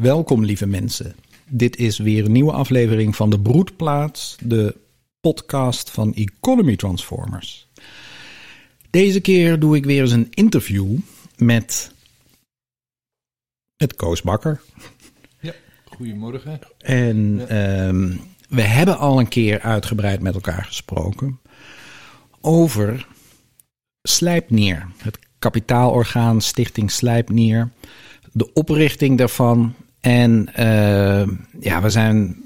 Welkom, lieve mensen. Dit is weer een nieuwe aflevering van de Broedplaats, de podcast van Economy Transformers. Deze keer doe ik weer eens een interview met, met Koos Bakker. Ja, goedemorgen. En ehm, we hebben al een keer uitgebreid met elkaar gesproken over Slijpnier, het kapitaalorgaan Stichting Slijpnier, de oprichting daarvan. En eh, ja, we zijn.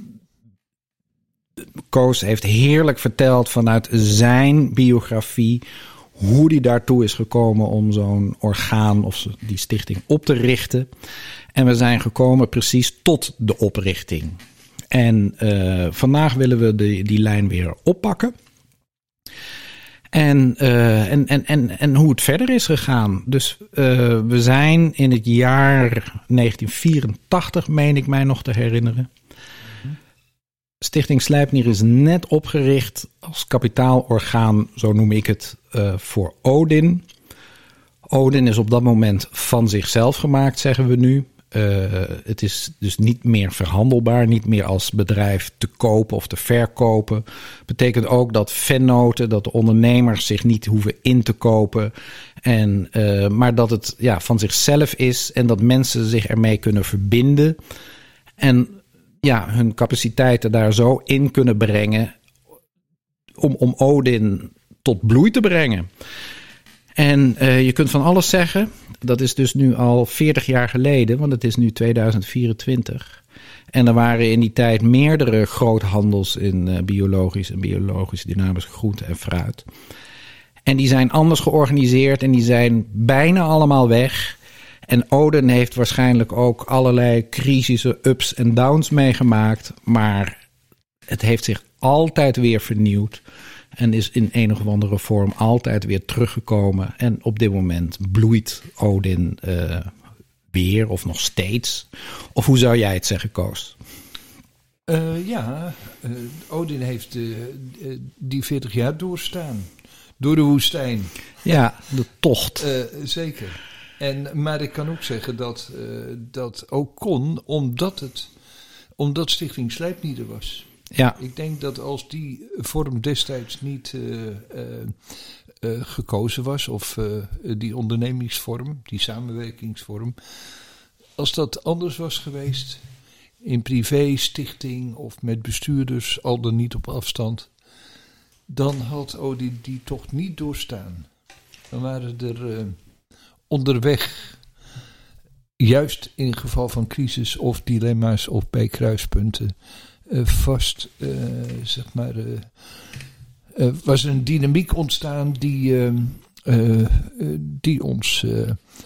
Koos heeft heerlijk verteld vanuit zijn biografie hoe die daartoe is gekomen om zo'n orgaan of die stichting op te richten. En we zijn gekomen precies tot de oprichting. En uh, vandaag willen we die, die lijn weer oppakken. En, uh, en, en, en, en hoe het verder is gegaan. Dus uh, we zijn in het jaar 1984, meen ik mij nog te herinneren. Stichting Slijpnier is net opgericht als kapitaalorgaan, zo noem ik het, uh, voor Odin. Odin is op dat moment van zichzelf gemaakt, zeggen we nu. Uh, het is dus niet meer verhandelbaar, niet meer als bedrijf te kopen of te verkopen. Betekent ook dat vennoten, dat de ondernemers zich niet hoeven in te kopen. En, uh, maar dat het ja, van zichzelf is en dat mensen zich ermee kunnen verbinden. En ja, hun capaciteiten daar zo in kunnen brengen om, om Odin tot bloei te brengen. En uh, je kunt van alles zeggen. Dat is dus nu al 40 jaar geleden, want het is nu 2024. En er waren in die tijd meerdere groothandels in uh, biologisch en biologisch dynamisch groente en fruit. En die zijn anders georganiseerd en die zijn bijna allemaal weg. En Oden heeft waarschijnlijk ook allerlei crisische ups en downs meegemaakt. Maar het heeft zich altijd weer vernieuwd. En is in een of andere vorm altijd weer teruggekomen. En op dit moment bloeit Odin uh, weer of nog steeds. Of hoe zou jij het zeggen, Koos? Uh, ja, uh, Odin heeft die 40 jaar doorstaan. Door de woestijn. Ja, de tocht. zeker. En, maar ik kan ook zeggen dat dat ook kon omdat, het, omdat Stichting Slijpnieder was. Ja. Ik denk dat als die vorm destijds niet uh, uh, uh, gekozen was, of die ondernemingsvorm, die samenwerkingsvorm, als dat anders was geweest, in privé, stichting of met bestuurders, al dan niet op afstand, dan had Odi die toch niet doorstaan. Dan waren er onderweg juist in geval van crisis of dilemma's of bij kruispunten vast, uh, zeg maar, uh, was een dynamiek ontstaan die, die ons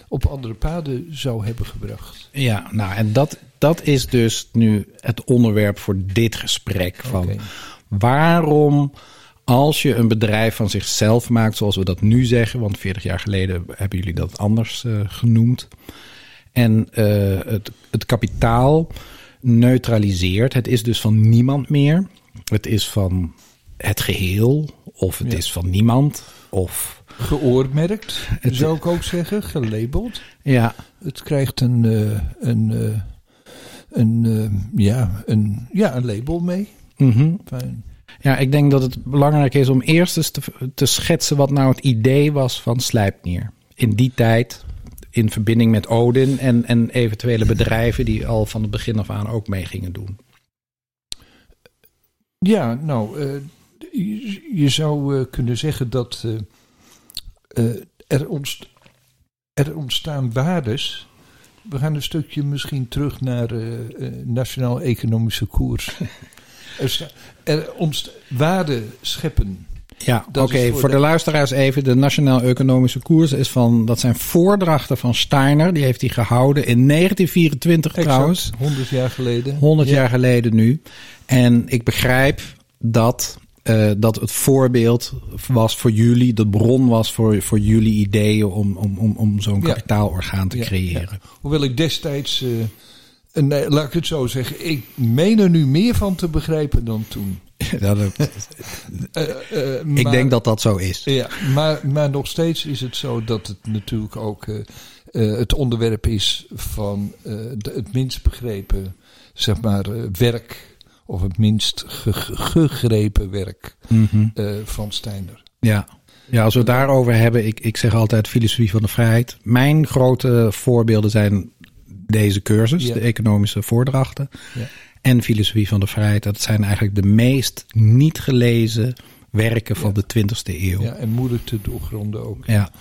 op andere paden zou hebben gebracht. Ja, nou en dat, dat is dus nu het onderwerp voor dit gesprek. Van okay. Waarom als je een bedrijf van zichzelf maakt, zoals we dat nu zeggen, want 40 jaar geleden hebben jullie dat anders genoemd. En het, het kapitaal neutraliseert. Het is dus van niemand meer. Het is van het geheel, of het ja. is van niemand, of... Geoormerkt, het, zou ik ook zeggen, gelabeld. Ja. Het krijgt een, uh, een, uh, een, uh, ja, een, ja, een label mee. Mm -hmm. Fijn. Ja, ik denk dat het belangrijk is om eerst eens te, te schetsen wat nou het idee was van Slijpnier. In die tijd, in verbinding met Odin en, en eventuele bedrijven die al van het begin af aan ook mee gingen doen? Ja, nou, uh, je, je, zou uh, kunnen zeggen dat uh, er, ontst er ontstaan waardes. We gaan een stukje misschien terug naar nationaal economische koers. er, er ontst scheppen. Ja, oké. Okay. Voor, voor de... de... luisteraars even. De Nationaal Economische Koers is van... Dat zijn voordrachten van Steiner. Die heeft hij gehouden in 1924 exact, trouwens. 100 jaar geleden. 100 ja. jaar geleden nu. En ik begrijp dat... Uh, dat het voorbeeld was voor jullie, de bron was voor, voor jullie ideeën om, om, om, om zo'n ja. kapitaalorgaan te ja, creëren. Hoewel ik destijds, uh, nee, laat ik het zo zeggen, ik meen er nu meer van te begrijpen dan toen. Ja, dat, uh, uh, ik maar, denk dat dat zo is. Ja, maar, maar nog steeds is het zo dat het natuurlijk ook uh, eh, het onderwerp is van eh, de, het minst begrepen, zeg maar, eh, werk. Of het minst ge- ge- gegrepen werk Mhm. eh, van Steiner. Ja. ja, als we het daarover hebben, ik, ik zeg altijd filosofie van de vrijheid. Mijn grote voorbeelden zijn deze cursus, Ja. de economische voordrachten. Ja. En filosofie van de vrijheid. Dat zijn eigenlijk de meest niet gelezen werken van de 20e eeuw. Ja, en moeilijk te doorgronden ook. Ja.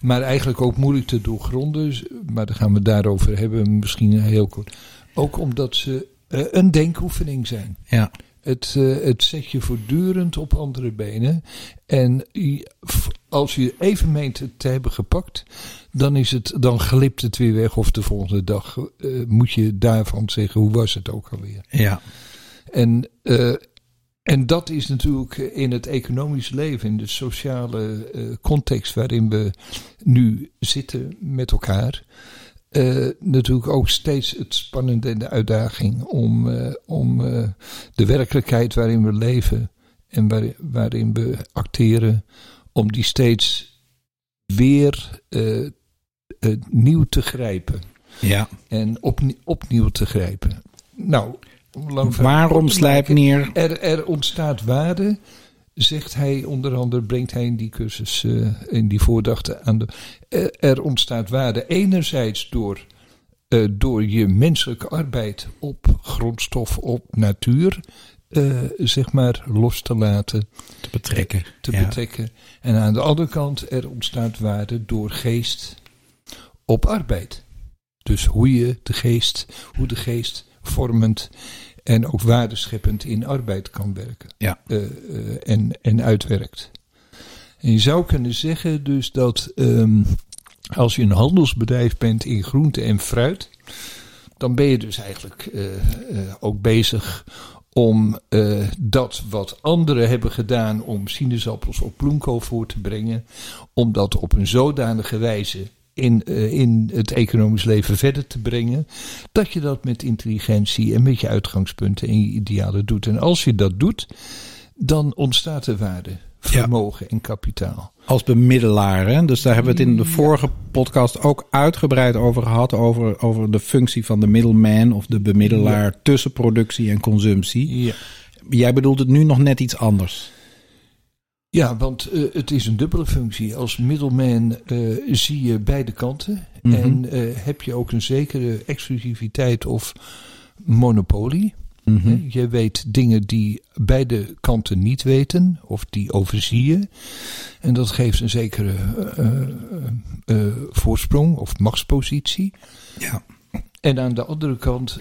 Maar eigenlijk ook moeilijk te doorgronden. Maar dan gaan we het daarover hebben, misschien heel kort. Ook omdat ze eh, een denkoefening zijn. ja. Het, eh, het zet je voortdurend op andere benen. En als je even meent het te hebben gepakt, dan, is het, dan glipt het weer weg. Of de volgende dag eh, moet je daarvan zeggen, hoe was het ook alweer? ja. En, eh, en dat is natuurlijk in het economisch leven, in de sociale eh, context waarin we nu zitten met elkaar. natuurlijk ook steeds het spannende en de uitdaging om, om de werkelijkheid waarin we leven en waarin, waarin we acteren, om die steeds weer eh, eh, nieuw te grijpen ja. en opnie- opnieuw te grijpen. Nou, Waarom Slijpnier? Er, er ontstaat waarde, zegt hij onder andere, brengt hij in die cursus, eh, in die voordachten aan de. Er, er ontstaat waarde enerzijds door, eh, door je menselijke arbeid op grondstof, op natuur, eh, zeg maar, los te laten Te betrekken. te Ja. betrekken. En aan de andere kant, er ontstaat waarde door geest op arbeid. Dus hoe je de geest, hoe de geest vormend en ook waardescheppend in arbeid kan werken. Ja. Eh, eh, en, en uitwerkt. En je zou kunnen zeggen dus dat ehm, als je een handelsbedrijf bent in groente en fruit, dan ben je dus eigenlijk eh, ook bezig om dat wat anderen hebben gedaan om sinaasappels op bloemkool voor te brengen, om dat op een zodanige wijze in, eh, in het economisch leven verder te brengen, dat je dat met intelligentie en met je uitgangspunten en je idealen doet. En als je dat doet, dan ontstaat er waarde, vermogen en kapitaal. Als bemiddelaar. Hè? Dus daar hebben we het in de vorige podcast ook uitgebreid over gehad. Over, over de functie van de middleman of de bemiddelaar tussen productie en consumptie. Ja. Jij bedoelt het nu nog net iets anders. Ja, want eh, het is een dubbele functie. Als middleman eh, zie je beide kanten. Mhm. En eh, heb je ook een zekere exclusiviteit of monopolie. Mhm. Je weet dingen die beide kanten niet weten, of die overzie je. En dat geeft een zekere voorsprong of machtspositie. Ja. En aan de andere kant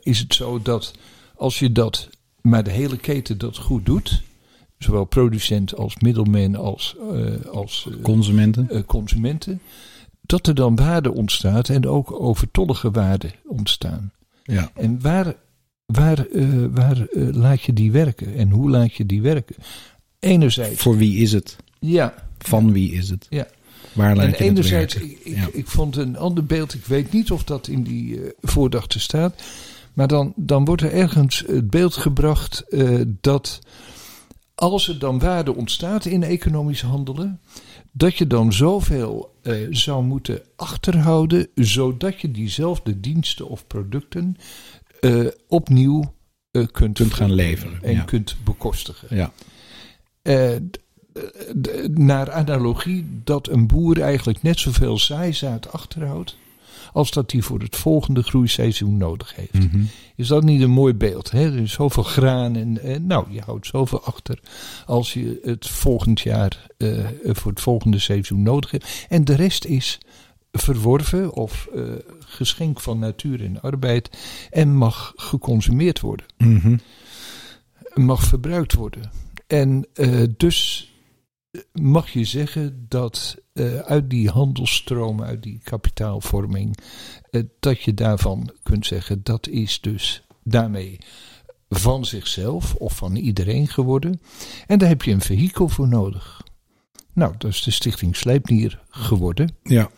is het zo dat als je dat, maar de hele keten dat goed doet, zowel producent als middelman als, eh, als eh, Consumenten. eh, consumenten, dat er dan waarde ontstaat en ook overtollige waarde ontstaan. Ja. En waar, waar, waar laat je die werken en hoe laat je die werken? Enerzijds, Voor wie is het? ja. Van wie is het? Ja. Waar laat En je het enerzijds, werken? ik, ik, Ja. ik vond een ander beeld, ik weet niet of dat in die voordachten staat, maar dan, dan wordt er ergens het beeld gebracht dat als er dan waarde ontstaat in economisch handelen, dat je dan zoveel eh, zou moeten achterhouden, zodat je diezelfde diensten of producten eh, opnieuw eh, kunt, Kunt gaan leveren, en ja. kunt bekostigen. Ja. Eh, d- naar analogie dat een boer eigenlijk net zoveel zaaizaad achterhoudt als dat hij voor het volgende groeiseizoen nodig heeft. Mhm. Is dat niet een mooi beeld? Hè? Er is zoveel graan en, en nou, je houdt zoveel achter als je het volgend jaar eh, voor het volgende seizoen nodig hebt. En de rest is verworven of eh, geschenk van natuur en arbeid en mag geconsumeerd worden Mhm. mag verbruikt worden. En eh, dus mag je zeggen dat eh, uit die handelsstromen, uit die kapitaalvorming, eh, dat je daarvan kunt zeggen dat is dus daarmee van zichzelf of van iedereen geworden. En daar heb je een vehikel voor nodig. Nou, dat is de Stichting Sleipnier geworden. Ja.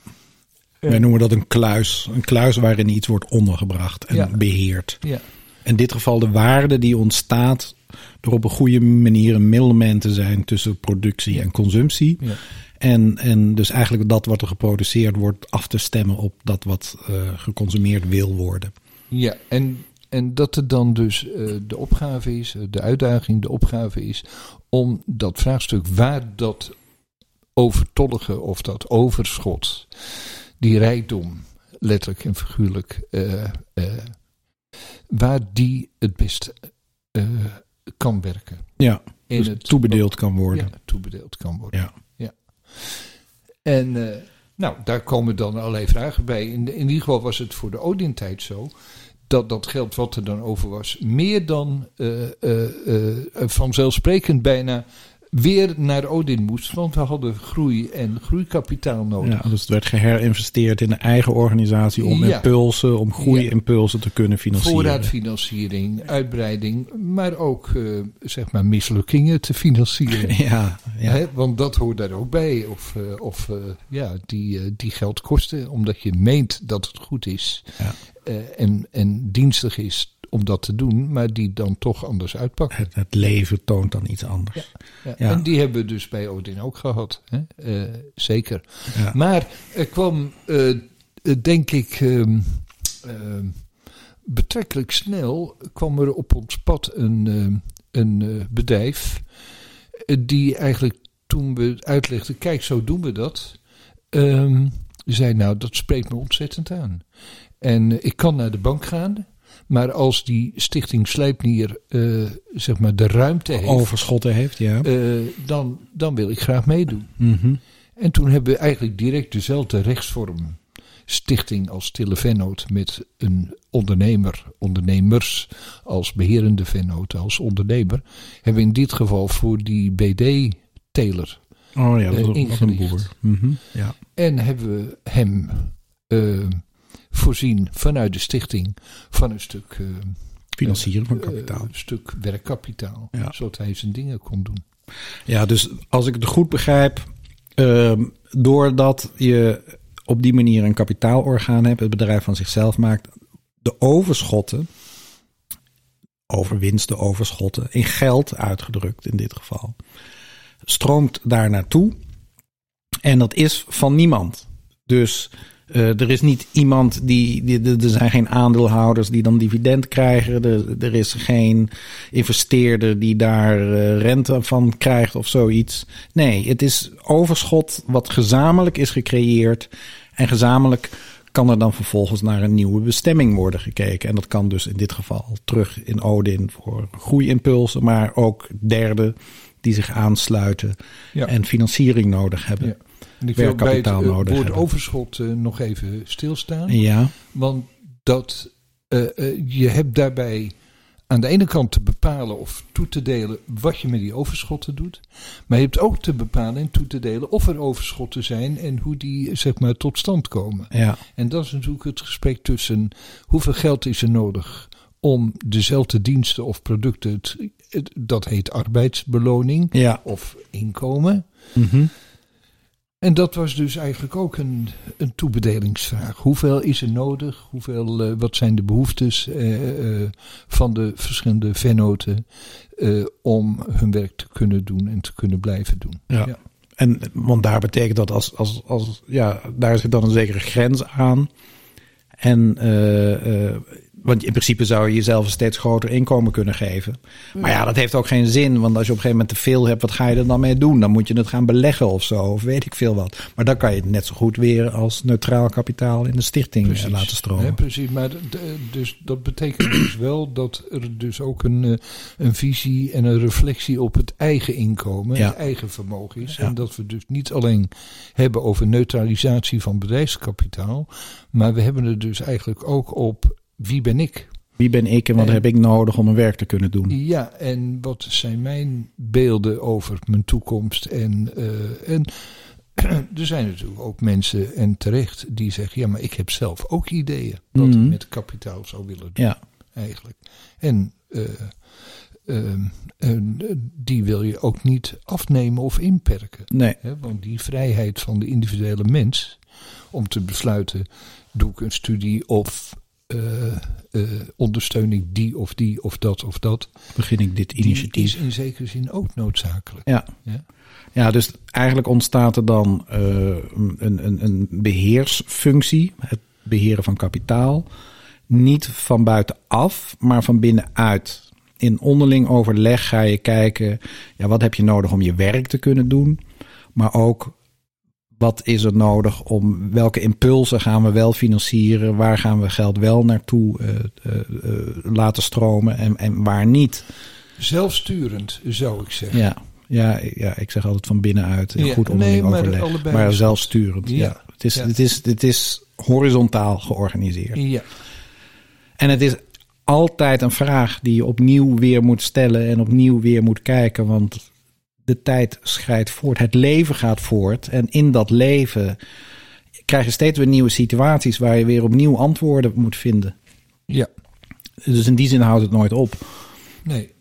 Wij noemen dat een kluis. Een kluis waarin iets wordt ondergebracht en Ja. beheerd. Ja, In dit geval de waarde die ontstaat door op een goede manier een middelman te zijn tussen productie en consumptie. ja. En, en dus eigenlijk dat wat er geproduceerd wordt af te stemmen op dat wat uh, geconsumeerd wil worden. Ja, en, en dat er dan dus uh, de opgave is, de uitdaging, de opgave is om dat vraagstuk waar dat overtollige of dat overschot, die rijkdom, letterlijk en figuurlijk, uh, waar die het best kan werken. Ja, in dus het toebedeeld kan worden. Ja, toebedeeld kan worden. Ja. ja. En uh, nou, daar komen dan allerlei vragen bij. In, in ieder geval was het voor de Odin-tijd zo dat dat geld wat er dan over was, meer dan uh, uh, vanzelfsprekend bijna weer naar Odin moest. Want we hadden groei en groeikapitaal nodig. Ja, dus het werd geherinvesteerd in de eigen organisatie om impulsen, om groeiimpulsen te kunnen financieren. Voorraadfinanciering, uitbreiding, maar ook uh, zeg maar mislukkingen te financieren. ja, ja. want dat hoort daar ook bij. Of, uh, of uh, ja, die, die geld kosten, omdat je meent dat het goed is. Ja. en, en dienstig is om dat te doen, maar die dan toch anders uitpakken. Het, het leven toont dan iets anders. Ja, ja. En die hebben we dus bij Odin ook gehad. Hè? Uh, zeker. Maar er kwam, uh, denk ik, uh, betrekkelijk snel kwam er op ons pad een, een bedrijf die eigenlijk toen we uitlegden, kijk, zo doen we dat. Um, zei, nou, dat spreekt me ontzettend aan. En ik kan naar de bank gaan. Maar als die stichting Sleipnier uh, zeg maar de ruimte heeft. Overschotten heeft, ja. Uh, dan, dan wil ik graag meedoen. Mm -hmm. En toen hebben we eigenlijk direct dezelfde rechtsvorm. Stichting als stille vennoot met een ondernemer, ondernemers als beherende vennoot, als ondernemer. Hebben we in dit geval voor die BD-teler oh ja, dat uh, ingericht. Een boer. Mm -hmm. ja. En hebben we hem voorzien vanuit de stichting van een stuk. Uh, Financieren van kapitaal. een stuk werkkapitaal. Ja. Zodat hij zijn dingen kon doen. Ja, dus als ik het goed begrijp. Uh, doordat je op die manier een kapitaalorgaan hebt, het bedrijf van zichzelf maakt, de overschotten, overwinsten, overschotten, in geld uitgedrukt in dit geval, stroomt daar naartoe. En dat is van niemand. Dus uh, er is niet iemand die, die, Er zijn geen aandeelhouders die dan dividend krijgen. Er, er is geen investeerder die daar uh, rente van krijgt of zoiets. Nee, het is overschot wat gezamenlijk is gecreëerd. En gezamenlijk kan er dan vervolgens naar een nieuwe bestemming worden gekeken. En dat kan dus in dit geval terug in Odin voor groeiimpulsen, maar ook derden die zich aansluiten ja. en financiering nodig hebben. Ja. En ik wil bij het uh, woord overschot uh, nog even stilstaan. Ja. Want dat, uh, je hebt daarbij aan de ene kant te bepalen of toe te delen wat je met die overschotten doet. Maar je hebt ook te bepalen en toe te delen of er overschotten zijn en hoe die zeg maar tot stand komen. Ja. En dat is natuurlijk het gesprek tussen hoeveel geld is er nodig om dezelfde diensten of producten, dat heet arbeidsbeloning ja. of inkomen. Mm en dat was dus eigenlijk ook een, een toebedelingsvraag. Hoeveel is er nodig? Hoeveel, uh, wat zijn de behoeftes uh, uh, van de verschillende vennoten om hun werk te kunnen doen en te kunnen blijven doen? Ja. ja. En, want daar betekent dat als, als, als ja, daar zit dan een zekere grens aan. En want in principe zou je jezelf een steeds groter inkomen kunnen geven. Maar ja, dat heeft ook geen zin. Want als je op een gegeven moment te veel hebt, wat ga je er dan mee doen? Dan moet je het gaan beleggen of zo, of weet ik veel wat. Maar dan kan je het net zo goed weer als neutraal kapitaal in de stichting precies. laten stromen. Precies, maar dus, dat betekent dus wel dat er dus ook een, eh, een visie en een reflectie op het eigen inkomen, ja. het eigen vermogen is. Ja. En dat we dus niet alleen hebben over neutralisatie van bedrijfskapitaal, maar we hebben het dus eigenlijk ook op wie ben ik? Wie ben ik en wat heb ik nodig om mijn werk te kunnen doen? Ja, en wat zijn mijn beelden over mijn toekomst? En, uh, en er zijn natuurlijk ook mensen, en terecht, die zeggen: ja, maar ik heb zelf ook ideeën wat ik met kapitaal zou willen doen. Ja. Eigenlijk. En uh, uh, die wil je ook niet afnemen of inperken. Nee. Hè? Want die vrijheid van de individuele mens om te besluiten: doe ik een studie of eh, eh, ondersteun ik die of die of dat of dat. Begin ik dit Die initiatief. is in zekere zin ook noodzakelijk. Ja. Ja. ja, dus eigenlijk ontstaat er dan eh, een, een, een beheersfunctie, het beheren van kapitaal. Niet van buitenaf, maar van binnenuit. In onderling overleg ga je kijken, ja, wat heb je nodig om je werk te kunnen doen? Maar ook, wat is er nodig om, welke impulsen gaan we wel financieren? Waar gaan we geld wel naartoe eh, eh, eh, laten stromen en, en waar niet? Zelfsturend, zou ik zeggen. Ja, ja, ja, ik zeg altijd van binnenuit. Ja, goed onderling nee, maar overleg. maar zelfsturend. Ja. Ja, Het, is, ja. het, is, het is horizontaal georganiseerd. Ja. En het is altijd een vraag die je opnieuw weer moet stellen en opnieuw weer moet kijken. Want de tijd schrijdt voort. Het leven gaat voort. En in dat leven krijg je steeds weer nieuwe situaties waar je weer opnieuw antwoorden moet vinden. ja. Dus in die zin houdt het nooit op. Nee.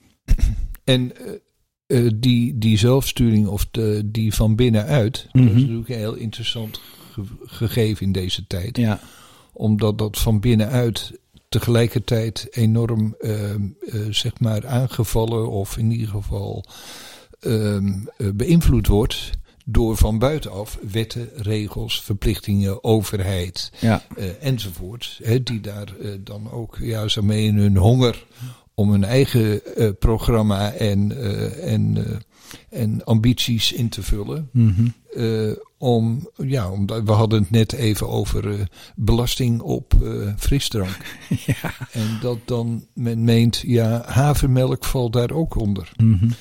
En eh, eh, die, die zelfsturing of de, die van binnenuit, dat Mhm. is natuurlijk een heel interessant ge- gegeven in deze tijd. Ja, Omdat dat van binnenuit tegelijkertijd enorm eh, eh, zeg maar aangevallen of in ieder geval ehm, eh, beïnvloed wordt door van buitenaf wetten, regels, verplichtingen, overheid ja, eh, enzovoort. Die daar eh, dan ook zo mee in hun honger om hun eigen programma en, en, en ambities in te vullen. mhm. Om, ja, omdat we hadden het net even over belasting op frisdrank. ja. En dat dan men meent, ja, havermelk valt daar ook onder. Eh,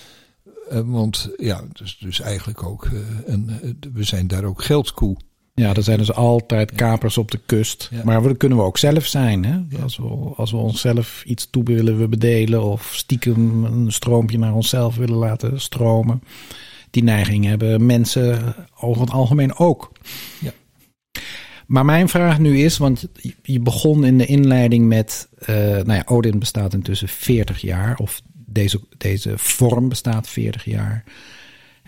want ja, dus, dus eigenlijk ook, eh, eh, we zijn daar ook geldkoe. Ja, er zijn dus altijd kapers op de kust. Ja. Maar dat kunnen we ook zelf zijn. Hè? Als, we, als we onszelf iets toe willen we bedelen of stiekem een stroompje naar onszelf willen laten stromen. Die neiging hebben mensen over het algemeen ook. Ja. Maar mijn vraag nu is, want je- begon in de inleiding met, eh, nou ja, Odin bestaat intussen 40 jaar, of deze, deze vorm bestaat 40 jaar.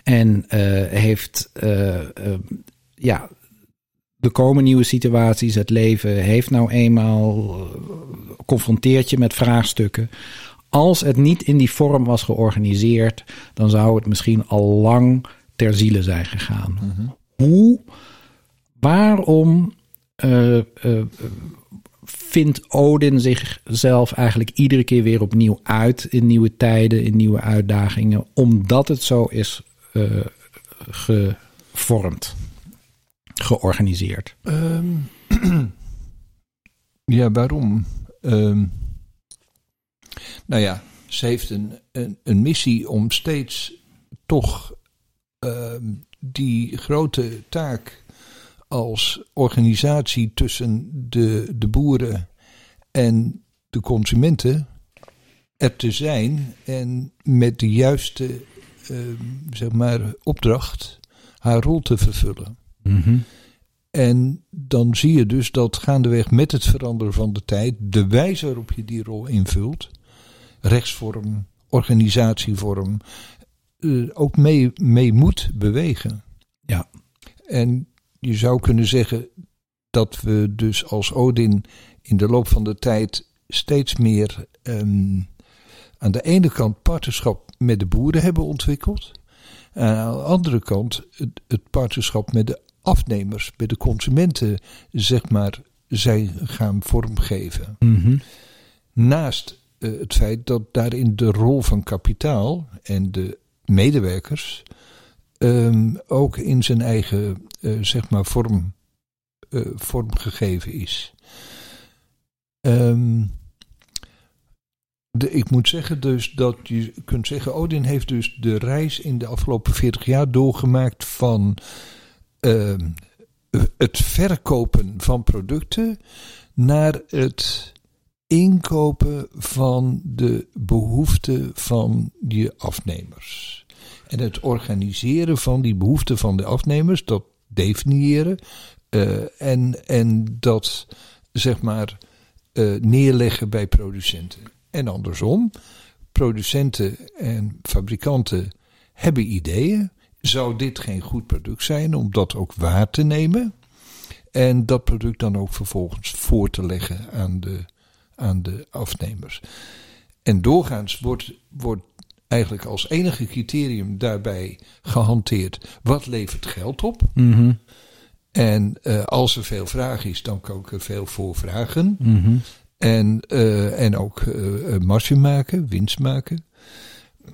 En eh, heeft, eh, eh, ja, er komen nieuwe situaties. Het leven heeft nou eenmaal, confronteert je met vraagstukken. Als het niet in die vorm was georganiseerd, dan zou het misschien al lang ter ziele zijn gegaan. Hoe, waarom eh, vindt Odin zichzelf eigenlijk iedere keer weer opnieuw uit in nieuwe tijden, in nieuwe uitdagingen, omdat het zo is eh, gevormd, georganiseerd? Ehm, ja, waarom? Ehm, nou ja, ze heeft een, een, een missie om steeds toch ehm, die grote taak als organisatie tussen de, de boeren en de consumenten er te zijn en met de juiste ehm, zeg maar, opdracht haar rol te vervullen. En dan zie je dus dat gaandeweg met het veranderen van de tijd, de wijze waarop je die rol invult, rechtsvorm, organisatievorm, eh, ook mee, mee moet bewegen. Ja. En je zou kunnen zeggen dat we dus als Odin in de loop van de tijd steeds meer ehm, aan de ene kant partnerschap met de boeren hebben ontwikkeld. En aan de andere kant het, het partnerschap met de afnemers, met de consumenten, zeg maar, zij gaan vormgeven. Mhm. Naast eh, het feit dat daarin de rol van kapitaal en de medewerkers ehm, ook in zijn eigen eh, zeg maar vorm, eh, vormgegeven is. Ehm, ik moet zeggen dus dat je kunt zeggen, Odin heeft dus de reis in de afgelopen 40 jaar doorgemaakt van ehm, het verkopen van producten naar het inkopen van de behoeften van je afnemers. En het organiseren van die behoeften van de afnemers, dat definiëren eh, en, en dat zeg maar eh, neerleggen bij producenten. En andersom, producenten en fabrikanten hebben ideeën. Zou dit geen goed product zijn om dat ook waar te nemen? En dat product dan ook vervolgens voor te leggen aan de, aan de afnemers. En doorgaans wordt, wordt eigenlijk als enige criterium daarbij gehanteerd: wat levert geld op? Mhm. En uh, als er veel vraag is, dan kan ik er veel voor vragen. Mhm. En, uh, en ook uh, marge maken, winst maken.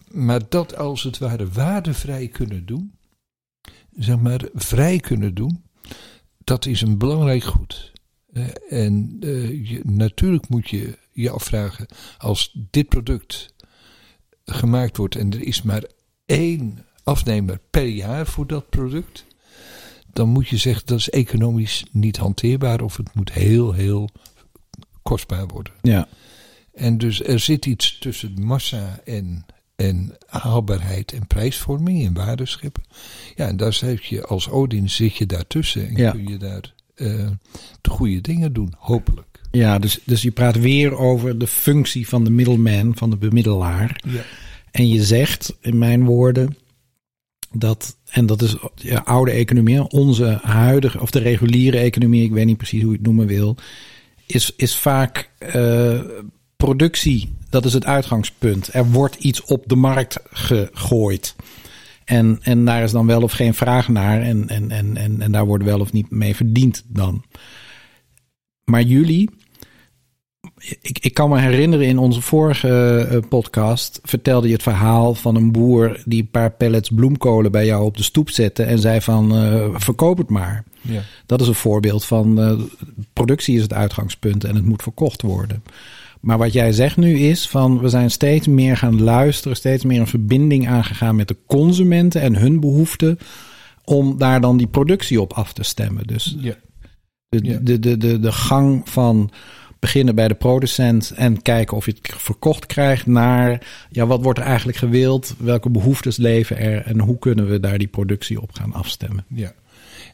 Maar dat als het ware waardevrij kunnen doen, zeg maar vrij kunnen doen, dat is een belangrijk goed. en je, natuurlijk moet je je afvragen, als dit product gemaakt wordt en er is maar één afnemer per jaar voor dat product, dan moet je zeggen dat is economisch niet hanteerbaar of het moet heel, heel kostbaar worden. Ja. En dus er zit iets tussen massa en, en haalbaarheid en prijsvorming en waardescheppen. Ja, en daar zit je als Odin zit je daartussen en Ja. kun je daar eh, de goede dingen doen, hopelijk. Ja, dus, dus je praat weer over de functie van de middleman, van de bemiddelaar. Ja. En je zegt, in mijn woorden, dat, en dat is ja, oude economie, onze huidige, of de reguliere economie, ik weet niet precies hoe je het noemen wil, is, is vaak eh, productie, dat is het uitgangspunt. Er wordt iets op de markt gegooid. En, en daar is dan wel of geen vraag naar. En, en, en, en, en daar wordt wel of niet mee verdiend dan. Maar jullie, ik, ik kan me herinneren in onze vorige eh, podcast vertelde je het verhaal van een boer die een paar pellets bloemkolen bij jou op de stoep zette en zei van eh, verkoop het maar. Ja. Dat is een voorbeeld van eh, productie is het uitgangspunt en het moet verkocht worden. Maar wat jij zegt nu is van we zijn steeds meer gaan luisteren, steeds meer een verbinding aangegaan met de consumenten en hun behoeften om daar dan die productie op af te stemmen. Dus Ja. de, Ja. de, de, de, de gang van beginnen bij de producent en kijken of je het verkocht krijgt naar ja, wat wordt er eigenlijk gewild, welke behoeftes leven er en hoe kunnen we daar die productie op gaan afstemmen. Ja.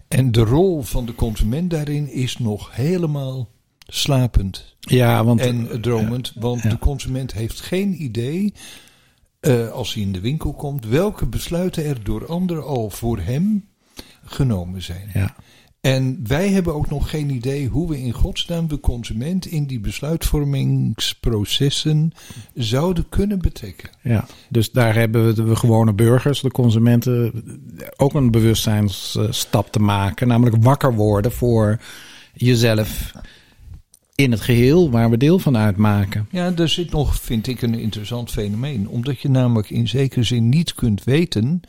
En de rol van de consument daarin is nog helemaal slapend Ja, want en dromend. Want ja. de consument heeft geen idee, eh, als hij in de winkel komt, welke besluiten er door anderen al voor hem genomen zijn. ja, En wij hebben ook nog geen idee hoe we in godsnaam de consument in die besluitvormingsprocessen zouden kunnen betrekken. ja, dus daar hebben we de gewone burgers, de consumenten, ook een bewustzijnsstap te maken, namelijk wakker worden voor jezelf in het geheel waar we deel van uitmaken. Ja, daar zit nog, vind ik, een interessant fenomeen. Omdat je namelijk in zekere zin niet kunt weten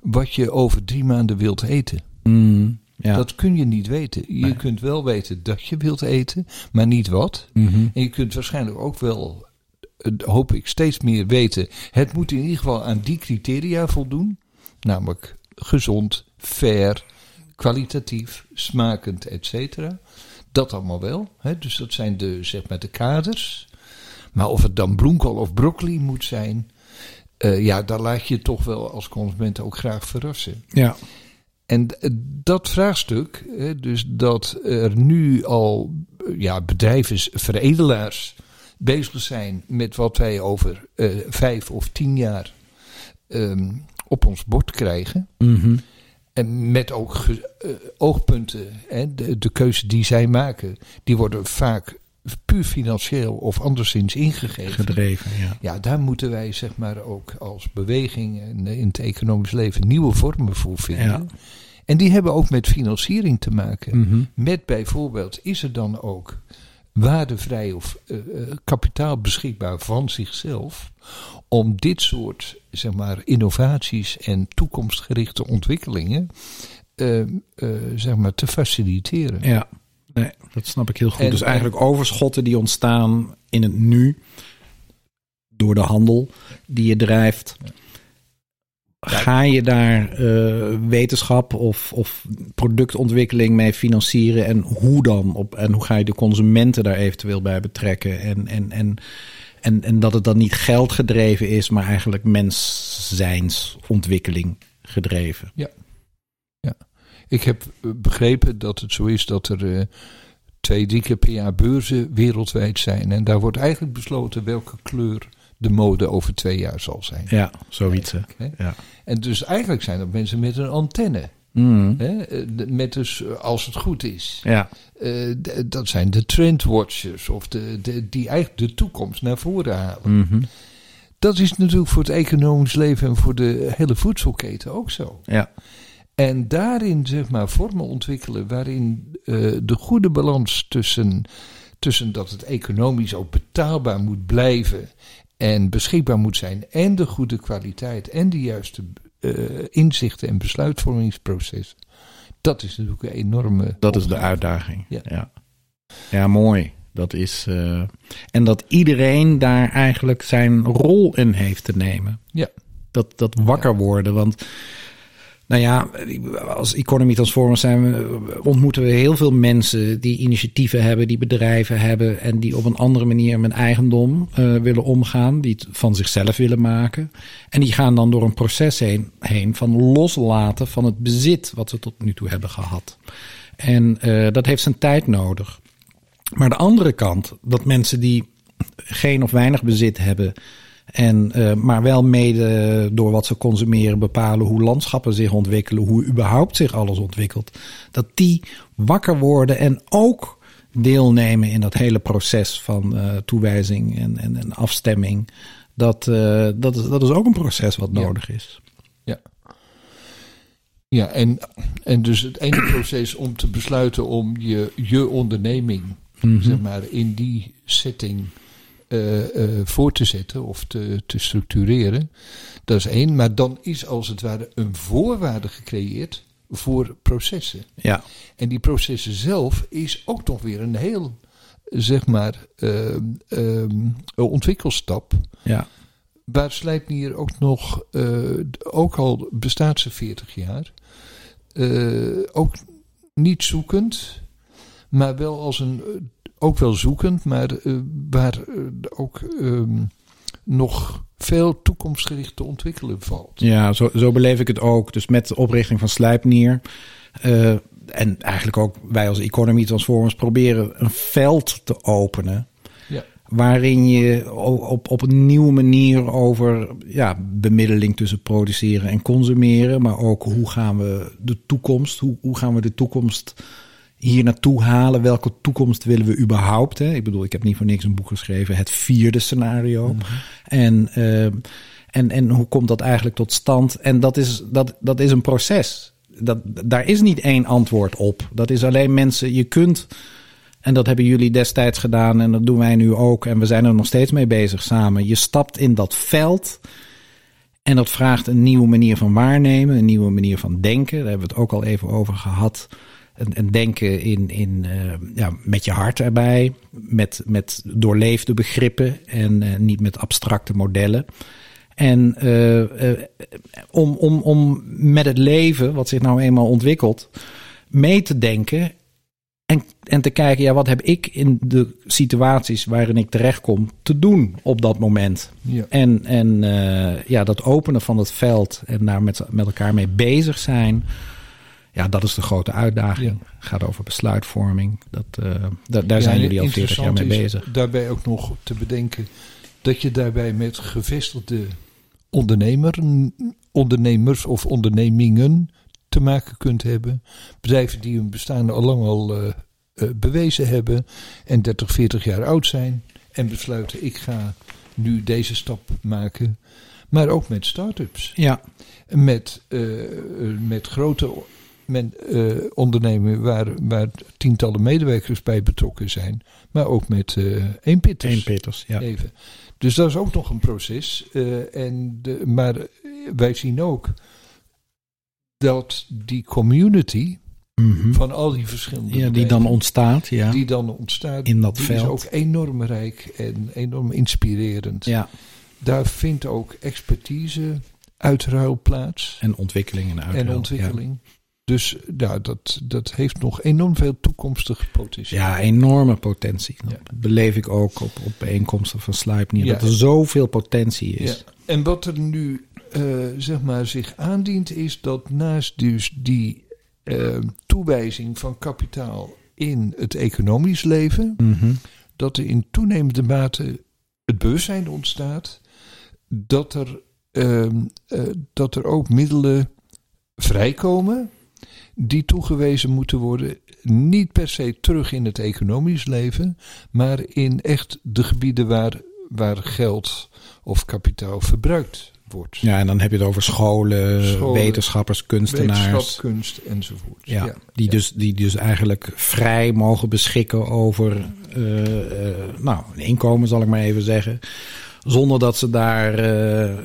wat je over drie maanden wilt eten. Mm, ja. Dat kun je niet weten. Je Nee. kunt wel weten dat je wilt eten, maar niet wat. Mhm. En je kunt waarschijnlijk ook wel, eh, hoop ik, steeds meer weten. Het moet in ieder geval aan die criteria voldoen. Namelijk gezond, fair, kwalitatief, smakend, et cetera. Dat allemaal wel. Hè? Dus dat zijn de, zeg maar, de kaders. Maar of het dan bloemkool of broccoli moet zijn. eh, ja, daar laat je je toch wel als consument ook graag verrassen. ja. En eh, dat vraagstuk, dus dat er nu al eh, ja, bedrijven, veredelaars bezig zijn met wat wij over eh, vijf of tien jaar ehm, op ons bord krijgen. Mhm. En met ook ge- eh, oogpunten, hè, de, de keuze die zij maken, die worden vaak puur financieel of anderszins ingegeven. gedreven. Ja. Ja, daar moeten wij zeg maar ook als beweging en in het economisch leven nieuwe vormen voor vinden. Ja. En die hebben ook met financiering te maken. Mhm. Met bijvoorbeeld, is er dan ook waardevrij of eh, eh, kapitaal beschikbaar van zichzelf om dit soort zeg maar, innovaties en toekomstgerichte ontwikkelingen eh, eh, zeg maar, te faciliteren. Ja, nee, dat snap ik heel goed. En- dus eigenlijk overschotten die ontstaan in het nu door de handel die je drijft. Ga je daar eh, wetenschap of, of productontwikkeling mee financieren en hoe dan? Op, en hoe ga je de consumenten daar eventueel bij betrekken? En, en, en, en, en dat het dan niet geld gedreven is, maar eigenlijk menszijnsontwikkeling gedreven. Ik heb eh, begrepen dat het zo is dat er eh, twee, drie keer per jaar beurzen wereldwijd zijn. En daar wordt eigenlijk besloten welke kleur de mode over twee jaar zal zijn. Ja, zoiets. Ja. En dus eigenlijk zijn dat mensen met een antenne Mm. Hè? eh, Met dus eh, als het goed is. Ja. Eh, dat zijn de trendwatchers of de, de, die eigenlijk de toekomst naar voren halen. Mhm. Dat is natuurlijk voor het economisch leven en voor de hele voedselketen ook zo. Ja. En daarin zeg maar vormen ontwikkelen waarin de goede balans tussen, tussen dat het economisch ook betaalbaar moet blijven en beschikbaar moet zijn en de goede kwaliteit en de juiste eh, inzichten en besluitvormingsprocessen. Dat is natuurlijk een enorme. Dat is de uitdaging. Ja, Ja. ja. mooi. Dat is, eh, en dat iedereen daar eigenlijk zijn rol in heeft te nemen. Ja. Dat, dat wakker worden. Want nou ja, als Economy Transformers zijn we, ontmoeten we heel veel mensen die initiatieven hebben, die bedrijven hebben en die op een andere manier met eigendom eh, willen omgaan, die het van zichzelf willen maken. En die gaan dan door een proces heen, van loslaten van het bezit wat ze tot nu toe hebben gehad. En eh, dat heeft zijn tijd nodig. Maar de andere kant, dat mensen die geen of weinig bezit hebben. En, eh, maar wel mede door wat ze consumeren bepalen hoe landschappen zich ontwikkelen, hoe überhaupt zich alles ontwikkelt. Dat die wakker worden en ook deelnemen in dat hele proces van eh, toewijzing en, en, en afstemming. Dat, eh, dat, is, dat is ook een proces wat Ja. nodig is. Ja. Ja, en, en dus het ene proces om te besluiten om je, je onderneming, Mhm. zeg maar, in die setting voor te zetten of te, te structureren. Dat is één. Maar dan is als het ware een voorwaarde gecreëerd voor processen. Ja, En die processen zelf is ook nog weer een heel, zeg maar, eh, ehm, ontwikkelstap. ja, Waar Slijpnier ook nog, eh, ook al bestaat ze 40 jaar, eh, ook niet zoekend, maar wel als een, eh, ook wel zoekend, maar eh, waar eh, ook ehm, nog veel toekomstgericht te ontwikkelen valt. Ja, zo, zo beleef ik het ook. Dus met de oprichting van Slijpnier. eh, en eigenlijk ook wij als Economy Transformers proberen een veld te openen. Ja. Waarin je op, op een nieuwe manier over ja, bemiddeling tussen produceren en consumeren. Maar ook hoe gaan we de toekomst, hoe, hoe gaan we de toekomst hier naartoe halen? Welke toekomst willen we überhaupt? Hè? Ik bedoel, ik heb niet voor niks een boek geschreven, het vierde scenario. En, eh, en, en hoe komt dat eigenlijk tot stand? En dat is, dat, dat is een proces. Dat, daar is niet één antwoord op. Dat is alleen mensen, je kunt, en dat hebben jullie destijds gedaan en dat doen wij nu ook. En we zijn er nog steeds mee bezig samen. Je stapt in dat veld. En dat vraagt een nieuwe manier van waarnemen, een nieuwe manier van denken. Daar hebben we het ook al even over gehad. En, en denken in, in, eh, ja, met je hart erbij, met, met doorleefde begrippen en eh, niet met abstracte modellen. En eh, om, om, om met het leven, wat zich nou eenmaal ontwikkelt, mee te denken en, en te kijken, ja, wat heb ik in de situaties waarin ik terechtkom te doen op dat moment? Ja. En, en ja, dat openen van het veld en daar met, met elkaar mee bezig zijn. Ja, dat is de grote uitdaging. Ja. Gaat over besluitvorming. Dat, eh, da- daar Ja, zijn jullie al 40 jaar mee bezig. Daarbij ook nog te bedenken dat je daarbij met gevestigde ondernemer, ondernemers of ondernemingen te maken kunt hebben. Bedrijven die hun bestaan al lang al eh, eh, bewezen hebben en 30, 40 jaar oud zijn en besluiten ik ga nu deze stap maken. Maar ook met start-ups. Ja, Met, met grote men, eh, ondernemingen waar, waar tientallen medewerkers bij betrokken zijn. Maar ook met eh eenpitters. één Peters. Ja. Even. Dus dat is ook nog een proces. eh, en de, maar wij zien ook dat die community Mhm. van al die verschillende ja, die dan ontstaat. Ja. die dan ontstaat, In dat die veld. is ook enorm rijk en enorm inspirerend. ja. Daar vindt ook expertise uitruil plaats En ontwikkeling en uitruil. en ontwikkeling. Dus ja, dat, dat heeft nog enorm veel toekomstig potentieel. Ja, enorme potentie. Dat Ja. beleef ik ook op, op bijeenkomsten van Sluipnier. Ja. Dat er zoveel potentie is. Ja. En wat er nu eh, zeg maar zich aandient is dat naast dus die eh, toewijzing van kapitaal in het economisch leven, Mhm. dat er in toenemende mate het bewustzijn ontstaat dat er, ehm, eh, dat er ook middelen vrijkomen die toegewezen moeten worden, niet per se terug in het economisch leven, maar in echt de gebieden waar, waar geld of kapitaal verbruikt wordt. Ja, en dan heb je het over scholen, Scholen, wetenschappers, kunstenaars. Wetenschap, kunst enzovoort. Ja, die, Dus, die dus eigenlijk vrij mogen beschikken over uh, uh, nou, een inkomen, zal ik maar even zeggen. Zonder dat ze daar, uh,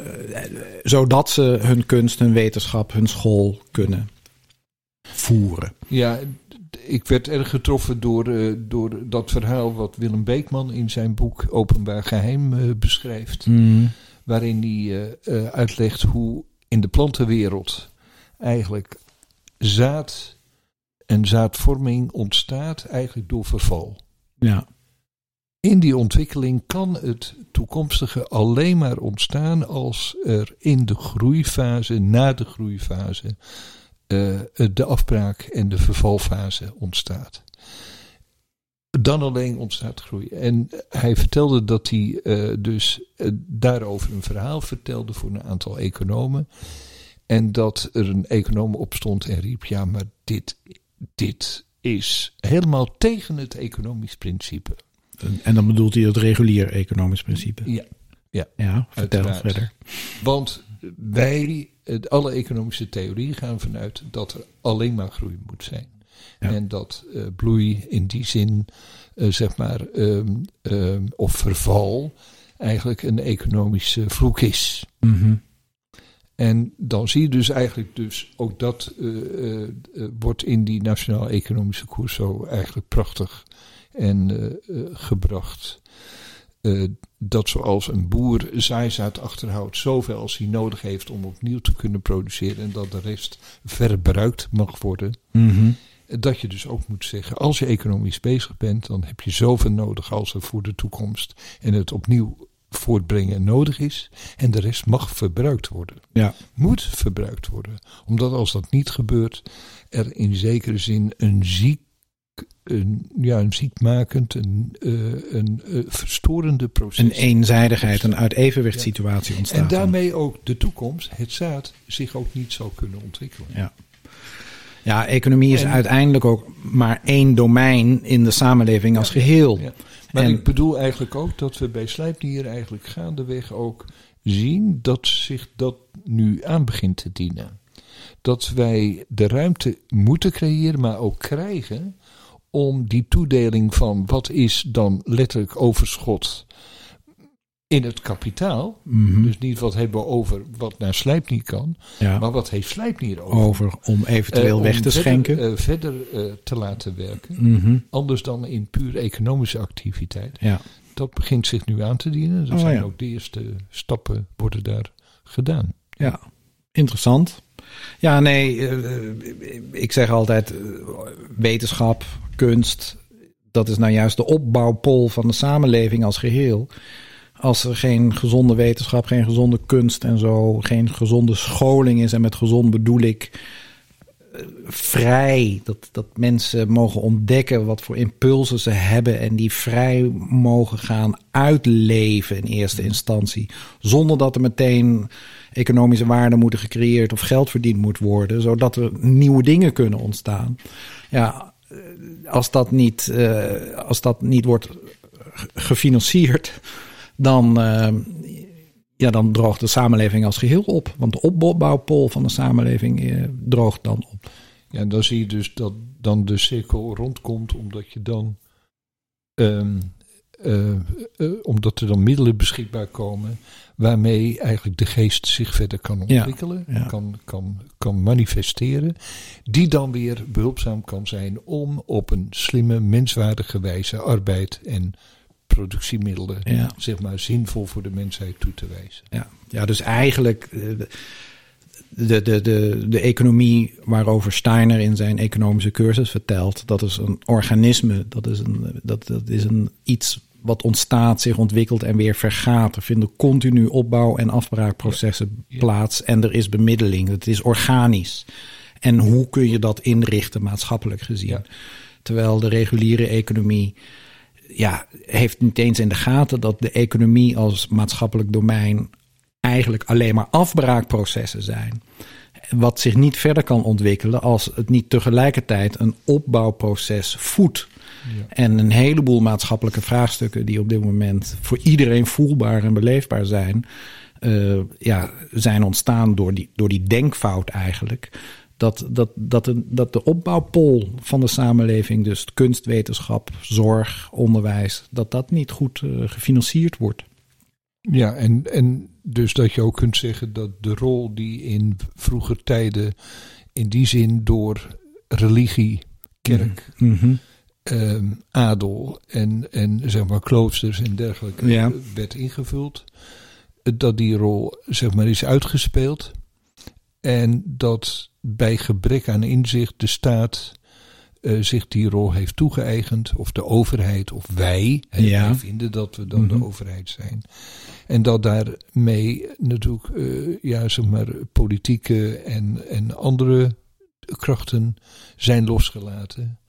zodat ze hun kunst, hun wetenschap, hun school kunnen voeren. Ja, ik werd erg getroffen door, uh, door dat verhaal wat Willem Beekman in zijn boek Openbaar Geheim uh, beschrijft. Mm. Waarin hij uh, uitlegt hoe in de plantenwereld eigenlijk zaad en zaadvorming ontstaat eigenlijk door verval. Ja. In die ontwikkeling kan het toekomstige alleen maar ontstaan als er in de groeifase, na de groeifase, uh, de afbraak en de vervalfase ontstaat. Dan alleen ontstaat groei. En hij vertelde dat hij uh, dus uh, daarover een verhaal vertelde voor een aantal economen. En dat er een econoom opstond en riep: Ja, maar dit, dit is helemaal tegen het economisch principe. En dan bedoelt hij het regulier economisch principe? Ja. Ja, ja vertel verder. Want wij, alle economische theorieën gaan vanuit dat er alleen maar groei moet zijn. Ja. En dat uh, bloei in die zin, uh, zeg maar, um, um, of verval, eigenlijk een economische vloek is. Mm -hmm. En dan zie je dus eigenlijk dus ook dat uh, wordt in die nationaal economische koers zo eigenlijk prachtig en gebracht. Uh, dat zoals een boer zaaizaad achterhoudt zoveel als hij nodig heeft om opnieuw te kunnen produceren en dat de rest verbruikt mag worden. Mm -hmm. Dat je dus ook moet zeggen, als je economisch bezig bent, dan heb je zoveel nodig als er voor de toekomst en het opnieuw voortbrengen nodig is. En de rest mag verbruikt worden. Ja. Moet verbruikt worden. Omdat als dat niet gebeurt, er in zekere zin een ziek een, ja, een ziekmakend, een, uh, een uh, verstorende proces. Een eenzijdigheid, een uit evenwichtssituatie ja. ontstaat. En daarmee ook de toekomst, het zaad, zich ook niet zal kunnen ontwikkelen. Ja, ja economie is en, uiteindelijk ook maar één domein in de samenleving ja, als geheel. Ja. Maar en, ik bedoel eigenlijk ook dat we bij Slijpnier eigenlijk gaandeweg ook zien dat zich dat nu aan begint te dienen. Dat wij de ruimte moeten creëren, maar ook krijgen om die toedeling van wat is dan letterlijk overschot in het kapitaal. Mm -hmm. Dus niet wat hebben we over wat naar Slijpnier kan, ja. maar wat heeft Slijpnier over? Over om eventueel uh, weg om te verder, schenken. Uh, verder uh, te laten werken. Mm -hmm. Anders dan in puur economische activiteit. Ja. Dat begint zich nu aan te dienen. Er Oh, zijn ja. ook de eerste stappen worden daar gedaan. Ja, interessant. Ja, nee, ik zeg altijd wetenschap, kunst, dat is nou juist de opbouwpol van de samenleving als geheel. Als er geen gezonde wetenschap, geen gezonde kunst en zo, geen gezonde scholing is, en met gezond bedoel ik uh, vrij, dat, dat mensen mogen ontdekken wat voor impulsen ze hebben en die vrij mogen gaan uitleven in eerste instantie, zonder dat er meteen economische waarden moeten gecreëerd of geld verdiend moet worden, zodat er nieuwe dingen kunnen ontstaan. Ja, als dat niet, uh, als dat niet wordt gefinancierd, dan, uh, ja, dan droogt de samenleving als geheel op. Want de opbouwpol van de samenleving droogt dan op. Ja, en dan zie je dus dat dan de cirkel rondkomt, omdat je dan. Um, omdat er dan middelen beschikbaar komen waarmee eigenlijk de geest zich verder kan ontwikkelen, ja, ja. Kan, kan, kan manifesteren, die dan weer behulpzaam kan zijn om op een slimme, menswaardige wijze arbeid en productiemiddelen, ja. zeg maar, zinvol voor de mensheid toe te wijzen. Ja, ja dus eigenlijk de, de, de, de, de economie waarover Steiner in zijn economische cursus vertelt, dat is een organisme, dat is een, dat, dat is een iets wat ontstaat, zich ontwikkelt en weer vergaat. Er vinden continu opbouw- en afbraakprocessen ja. plaats en er is bemiddeling. Het is organisch. En hoe kun je dat inrichten maatschappelijk gezien? Ja. Terwijl de reguliere economie ja, heeft niet eens in de gaten dat de economie als maatschappelijk domein eigenlijk alleen maar afbraakprocessen zijn. wat zich niet verder kan ontwikkelen als het niet tegelijkertijd een opbouwproces voedt. Ja. En een heleboel maatschappelijke vraagstukken die op dit moment voor iedereen voelbaar en beleefbaar zijn, uh, ja, zijn ontstaan door die, door die denkfout eigenlijk. Dat, dat, dat, de, dat de opbouwpol van de samenleving, dus kunst, wetenschap, zorg, onderwijs, dat dat niet goed uh, gefinancierd wordt. Ja, en, en dus dat je ook kunt zeggen dat de rol die in vroeger tijden in die zin door religie, kerk, mm -hmm. Um, adel en, en zeg maar kloosters en dergelijke Ja. werd ingevuld, dat die rol zeg maar is uitgespeeld en dat bij gebrek aan inzicht de staat uh, zich die rol heeft toegeëigend, of de overheid, of wij. hè, Ja. Wij vinden dat we dan Mhm. de overheid zijn. En dat daarmee natuurlijk, uh, ja, zeg maar, politieke en, en andere krachten zijn losgelaten.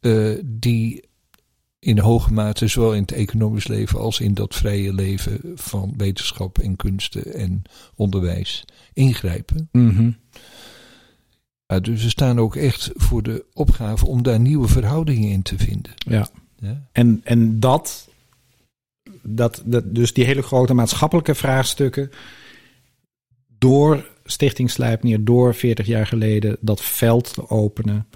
Uh, die in hoge mate, zowel in het economisch leven als in dat vrije leven van wetenschap en kunsten en onderwijs, ingrijpen. Mhm. Ja, dus we staan ook echt voor de opgave om daar nieuwe verhoudingen in te vinden. Ja. Ja, En, en dat, dat, dat, dus die hele grote maatschappelijke vraagstukken, door Stichting Slijpnier, door 40 jaar geleden dat veld te openen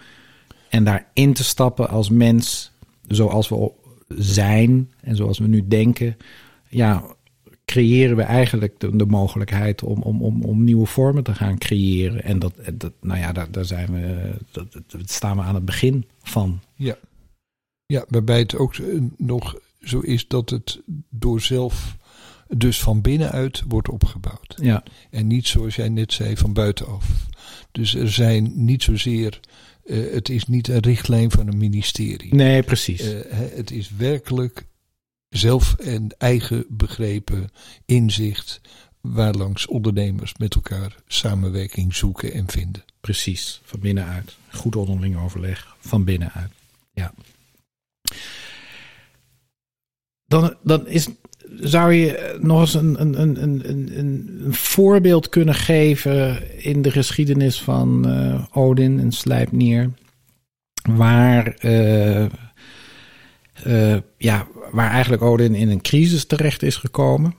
en daarin te stappen als mens, zoals we zijn en zoals we nu denken, ja, creëren we eigenlijk de, de mogelijkheid om, om, om, om nieuwe vormen te gaan creëren. En dat, dat nou ja, daar, daar zijn we, dat, dat staan we aan het begin van. ja. ja waarbij het ook nog zo is dat het door zelf, dus van binnenuit, wordt opgebouwd. Ja, En niet zoals jij net zei, van buitenaf. Dus er zijn niet zozeer, eh, het is niet een richtlijn van een ministerie. nee, precies. Eh, het is werkelijk zelf en eigen begrepen inzicht waarlangs ondernemers met elkaar samenwerking zoeken en vinden. Precies, van binnenuit. Goed onderling overleg, van binnenuit. Ja. Dan, dan is, zou je nog eens een, een, een, een, een, voorbeeld kunnen geven in de geschiedenis van eh, Odin en Slijpnier, waar, eh, eh, ja, waar eigenlijk Odin in een crisis terecht is gekomen.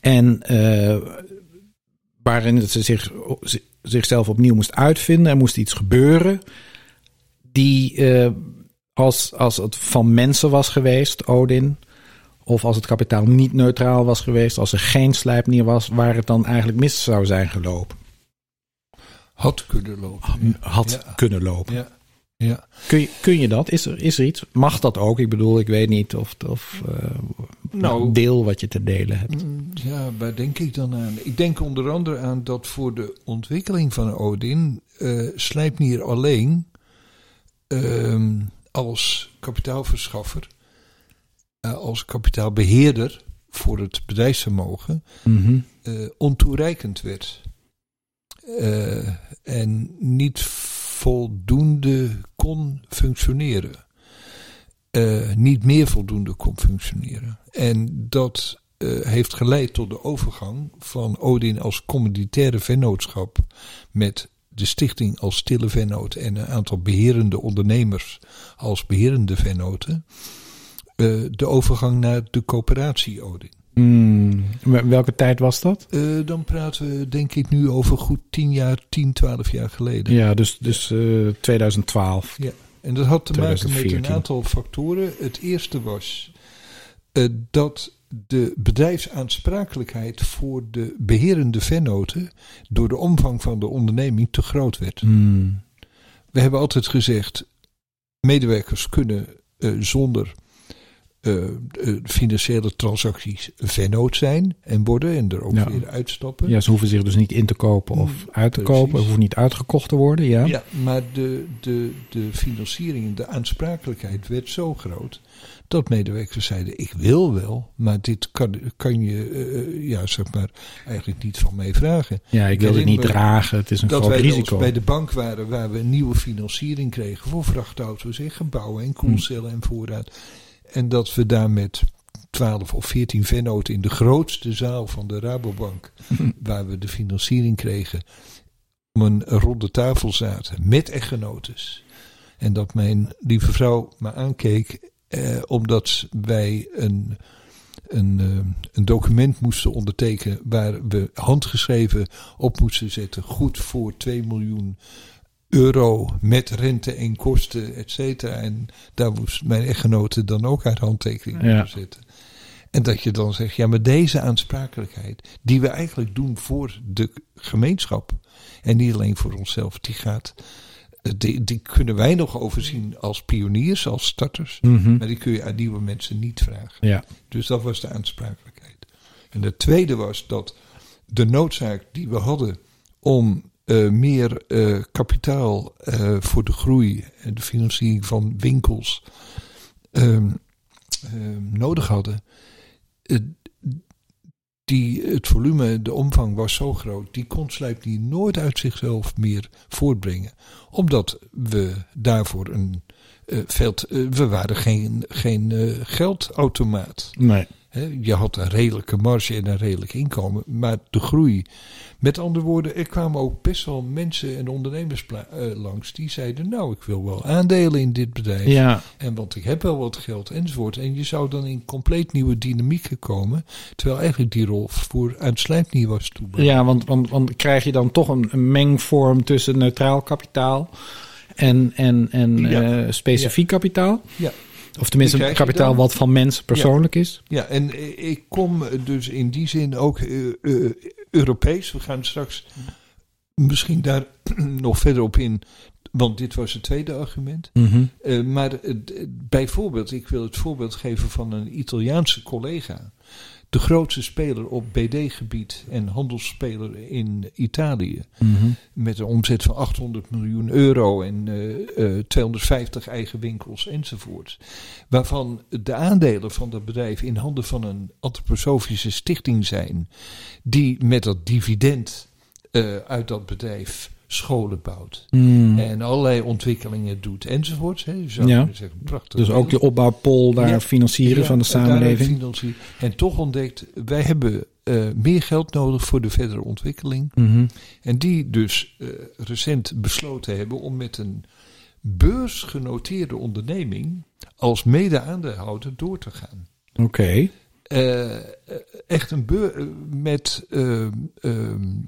En waarin ze zich, zichzelf opnieuw moest uitvinden. Er moest iets gebeuren. Die, als, als het van mensen was geweest, Odin. Of als het kapitaal niet neutraal was geweest. Als er geen slijpnier was, waar het dan eigenlijk mis zou zijn gelopen. Had kunnen lopen. Had Ja. kunnen lopen. Ja. Ja. Kun, je, kun je dat? Is er, is er iets? Mag dat ook? Ik bedoel, ik weet niet of, of uh, Nou. deel wat je te delen hebt. Mm, Ja, waar denk ik dan aan? Ik denk onder andere aan dat voor de ontwikkeling van Odin uh, Slijpnier alleen uh, als kapitaalverschaffer, uh, als kapitaalbeheerder voor het bedrijfsvermogen Mm -hmm. ontoereikend werd. Uh, en niet voldoende kon functioneren. Niet meer voldoende kon functioneren. En dat heeft geleid tot de overgang van Odin als commoditaire vennootschap met de stichting als stille vennoot en een aantal beherende ondernemers als beherende vennoten. Uh, de overgang naar de coöperatie Odin. Mm, welke tijd was dat? Uh, dan praten we denk ik nu over goed 10 jaar, 10, 12 jaar geleden. Ja, dus, dus uh, 2012. Ja, en dat had te maken met een aantal factoren. Het eerste was dat de bedrijfsaansprakelijkheid voor de beherende vennoten door de omvang van de onderneming te groot werd. Mm. We hebben altijd gezegd, medewerkers kunnen zonder uh, uh, financiële transacties vennoot zijn en worden en er ook ja. weer uitstappen. Ja, ze hoeven zich dus niet in te kopen of uit te Precies. kopen, of hoeven niet uitgekocht te worden. Ja, ja maar de, de, de financiering, de aansprakelijkheid werd zo groot dat medewerkers zeiden: Ik wil wel, maar dit kan, kan je uh, ja, zeg maar, eigenlijk niet van mij vragen. Ja, ik wil dit niet dragen, het is een dat groot wij risico. bij de bank waren waar we nieuwe financiering kregen voor vrachtauto's en gebouwen en koelcellen en voorraad. En dat we daar met 12% 12 of 14 vennoten in de grootste zaal van de Rabobank, waar we de financiering kregen, om een ronde tafel zaten met echtgenotes. En dat mijn lieve vrouw me aankeek, eh, omdat wij een, een, eh, een document moesten ondertekenen waar we handgeschreven op moesten zetten. Goed voor 2 miljoen euro met rente en kosten, et cetera. En daar moest mijn echtgenote dan ook haar handtekening Ja. op zetten. En dat je dan zegt, ja, maar deze aansprakelijkheid, die we eigenlijk doen voor de gemeenschap en niet alleen voor onszelf, die gaat, die, die kunnen wij nog overzien als pioniers, als starters. Mhm. Maar die kun je aan nieuwe mensen niet vragen. Ja. Dus dat was de aansprakelijkheid. En de tweede was dat de noodzaak die we hadden om eh, meer eh, kapitaal eh, voor de groei en de financiering van winkels ehm, ehm, nodig hadden. die, het volume, de omvang was zo groot, die kon Slijpnier nooit uit zichzelf meer voortbrengen. Omdat we daarvoor een eh, we waren geen, geen geldautomaat. Nee. Je had een redelijke marge en een redelijk inkomen, maar de groei. Met andere woorden, er kwamen ook best wel mensen en ondernemers eh, langs die zeiden: Nou, ik wil wel aandelen in dit bedrijf. Ja. En want ik heb wel wat geld enzovoort. En je zou dan in compleet nieuwe dynamieken komen. Terwijl eigenlijk die rol voor aan Slijpnier was toebehouden. Ja, want, want, want krijg je dan toch een, een mengvorm tussen neutraal kapitaal en, en, en Ja. eh, specifiek kapitaal? Ja. Of tenminste je kapitaal wat van mensen persoonlijk is? Ja, en eh, ik kom dus in die zin ook eh, eh, Europees. We gaan straks misschien daar nog verder op in. Want dit was het tweede argument. Mhm. Eh, maar eh, bijvoorbeeld, ik wil het voorbeeld geven van een Italiaanse collega. De grootste speler op BD-gebied en handelsspeler in Italië. Mhm. Met een omzet van 800 miljoen euro en eh, eh, 250 eigen winkels enzovoort. Waarvan de aandelen van dat bedrijf in handen van een antroposofische stichting zijn. Die met dat dividend eh, uit dat bedrijf scholen bouwt. Mm. En allerlei ontwikkelingen doet enzovoort. Hè. Ja. zeggen, prachtig. Dus ook de opbouwpol daar Ja. financieren Ja, van de samenleving. En toch ontdekt, wij hebben eh, meer geld nodig voor de verdere ontwikkeling. Mhm. En die dus eh, recent besloten hebben om met een beursgenoteerde onderneming als mede-aandeelhouder door te gaan. Oké. Eh, echt een beur met eh, ehm,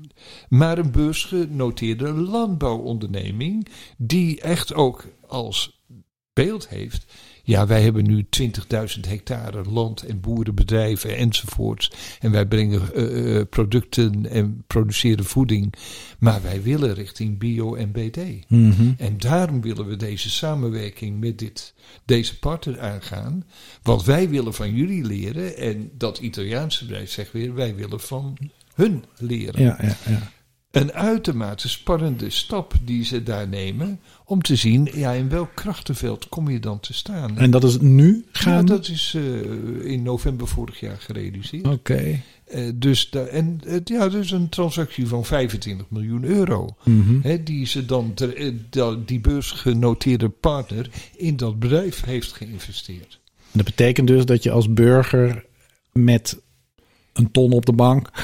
maar een beursgenoteerde landbouwonderneming die echt ook als beeld heeft. Ja, wij hebben nu 20.000 hectare land en boerenbedrijven enzovoorts. En wij brengen eh, eh, producten en produceren voeding. Maar wij willen richting bio en BD. Mhm. En daarom willen we deze samenwerking met dit, deze partner aangaan. Want wij willen van jullie leren. En dat Italiaanse bedrijf zegt weer, wij willen van hun leren. Ja, ja, ja. Een uitermate spannende stap die ze daar nemen. Om te zien, ja, in welk krachtenveld kom je dan te staan. En dat is nu ja, gaan? dat is eh, in november vorig jaar gerealiseerd. Oké. Eh, dus da- en, ja, is een transactie van 25 miljoen euro. Mhm. Hè, die ze dan, ter- eh, die beursgenoteerde partner, in dat bedrijf heeft geïnvesteerd. Dat betekent dus dat je als burger met een ton op de bank.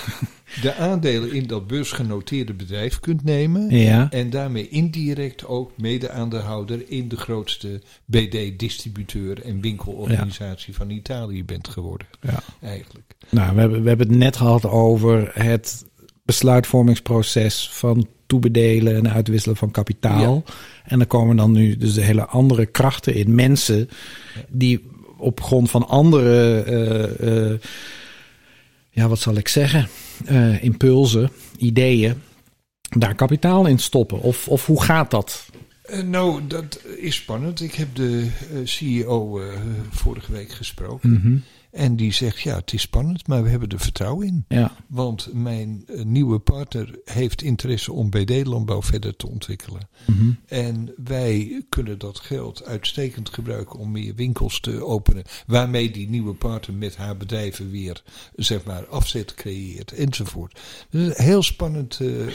De aandelen in dat beursgenoteerde bedrijf kunt nemen. Ja. En daarmee indirect ook mede-aandeelhouder in de grootste BD-distributeur en winkelorganisatie van Italië bent geworden. ja. Eigenlijk. Nou, we hebben, we hebben het net gehad over het besluitvormingsproces van toebedelen en uitwisselen van kapitaal. En dan komen dan nu dus de hele andere krachten in. Mensen die op grond van andere, eh, eh, ja, wat zal ik zeggen, eh, impulsen, ideeën, daar kapitaal in stoppen. Of, of hoe gaat dat? Eh, nou, dat is spannend. Ik heb de eh, CEO vorige week gesproken. Mhm. En die zegt, ja, het is spannend, maar we hebben er vertrouwen in. Ja. Want mijn eh, nieuwe partner heeft interesse om BD-landbouw verder te ontwikkelen. Mhm. En wij kunnen dat geld uitstekend gebruiken om meer winkels te openen. Waarmee die nieuwe partner met haar bedrijven weer, zeg maar, afzet creëert enzovoort. Dus een heel spannend eh, eh,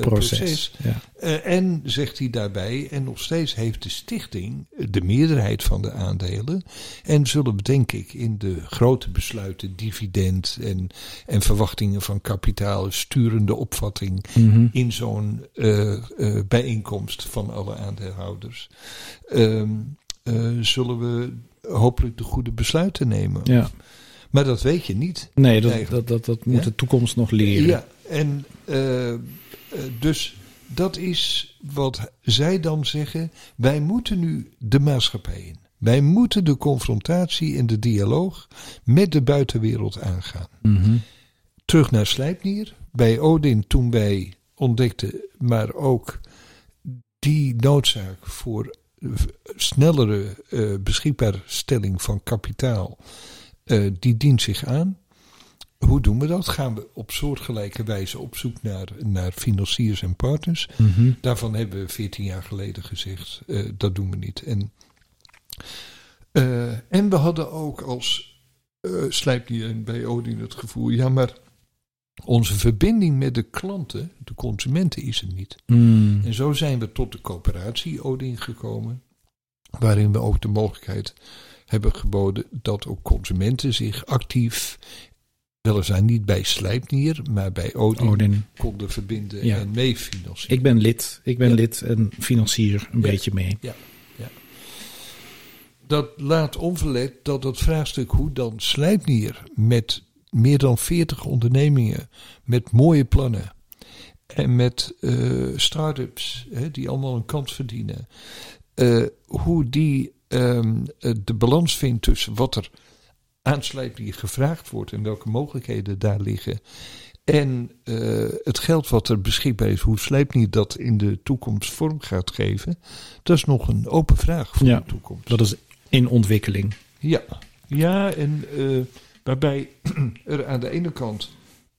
Proces. proces. Ja. En zegt hij daarbij, en nog steeds heeft de stichting de meerderheid van de aandelen. En zullen we denk ik in de grote besluiten, dividend en, en verwachtingen van kapitaal, sturende opvatting Mhm. in zo'n eh, eh, bijeenkomst van alle aandeelhouders. Ehm, eh, zullen we hopelijk de goede besluiten nemen. Ja. Maar dat weet je niet. Nee, dat, Eigenlijk. dat, dat, dat moet Ja? de toekomst nog leren. Ja, en dus dat is wat zij dan zeggen. Wij moeten nu de maatschappij in. Wij moeten de confrontatie en de dialoog met de buitenwereld aangaan. Mhm. Terug naar Slijpnier. Bij Odin toen wij ontdekten, maar ook die noodzaak voor snellere eh beschikbaarstelling van kapitaal, eh, die dient zich aan. Hoe doen we dat? Gaan we op soortgelijke wijze op zoek naar, naar financiers en partners? Mhm. Daarvan hebben we 14 jaar geleden gezegd, eh, dat doen we niet. En, eh, en we hadden ook als uh, en bij Odin het gevoel, ja maar onze verbinding met de klanten, de consumenten is er niet. Mm. En zo zijn we tot de coöperatie Odin gekomen, waarin we ook de mogelijkheid hebben geboden dat ook consumenten zich actief, weliswaar niet bij Slijpnier, maar bij Odin, Odin. konden verbinden Ja. en meefinancieren. Ik ben lid. Ik ben Ja. lid en financier een Ja. beetje mee. Dat laat onverlet dat het vraagstuk hoe dan Slijpnier met meer dan 40 ondernemingen, met mooie plannen en met eh start-ups hè, die allemaal een kans verdienen, eh, hoe die ehm, eh, de balans vindt tussen wat er aan Slijpnier gevraagd wordt en welke mogelijkheden daar liggen. En het geld wat er beschikbaar is, hoe Slijpnier dat in de toekomst vorm gaat geven, dat is nog een open vraag voor Ja, de toekomst. Dat is in ontwikkeling. Ja, ja en eh, waarbij er aan de ene kant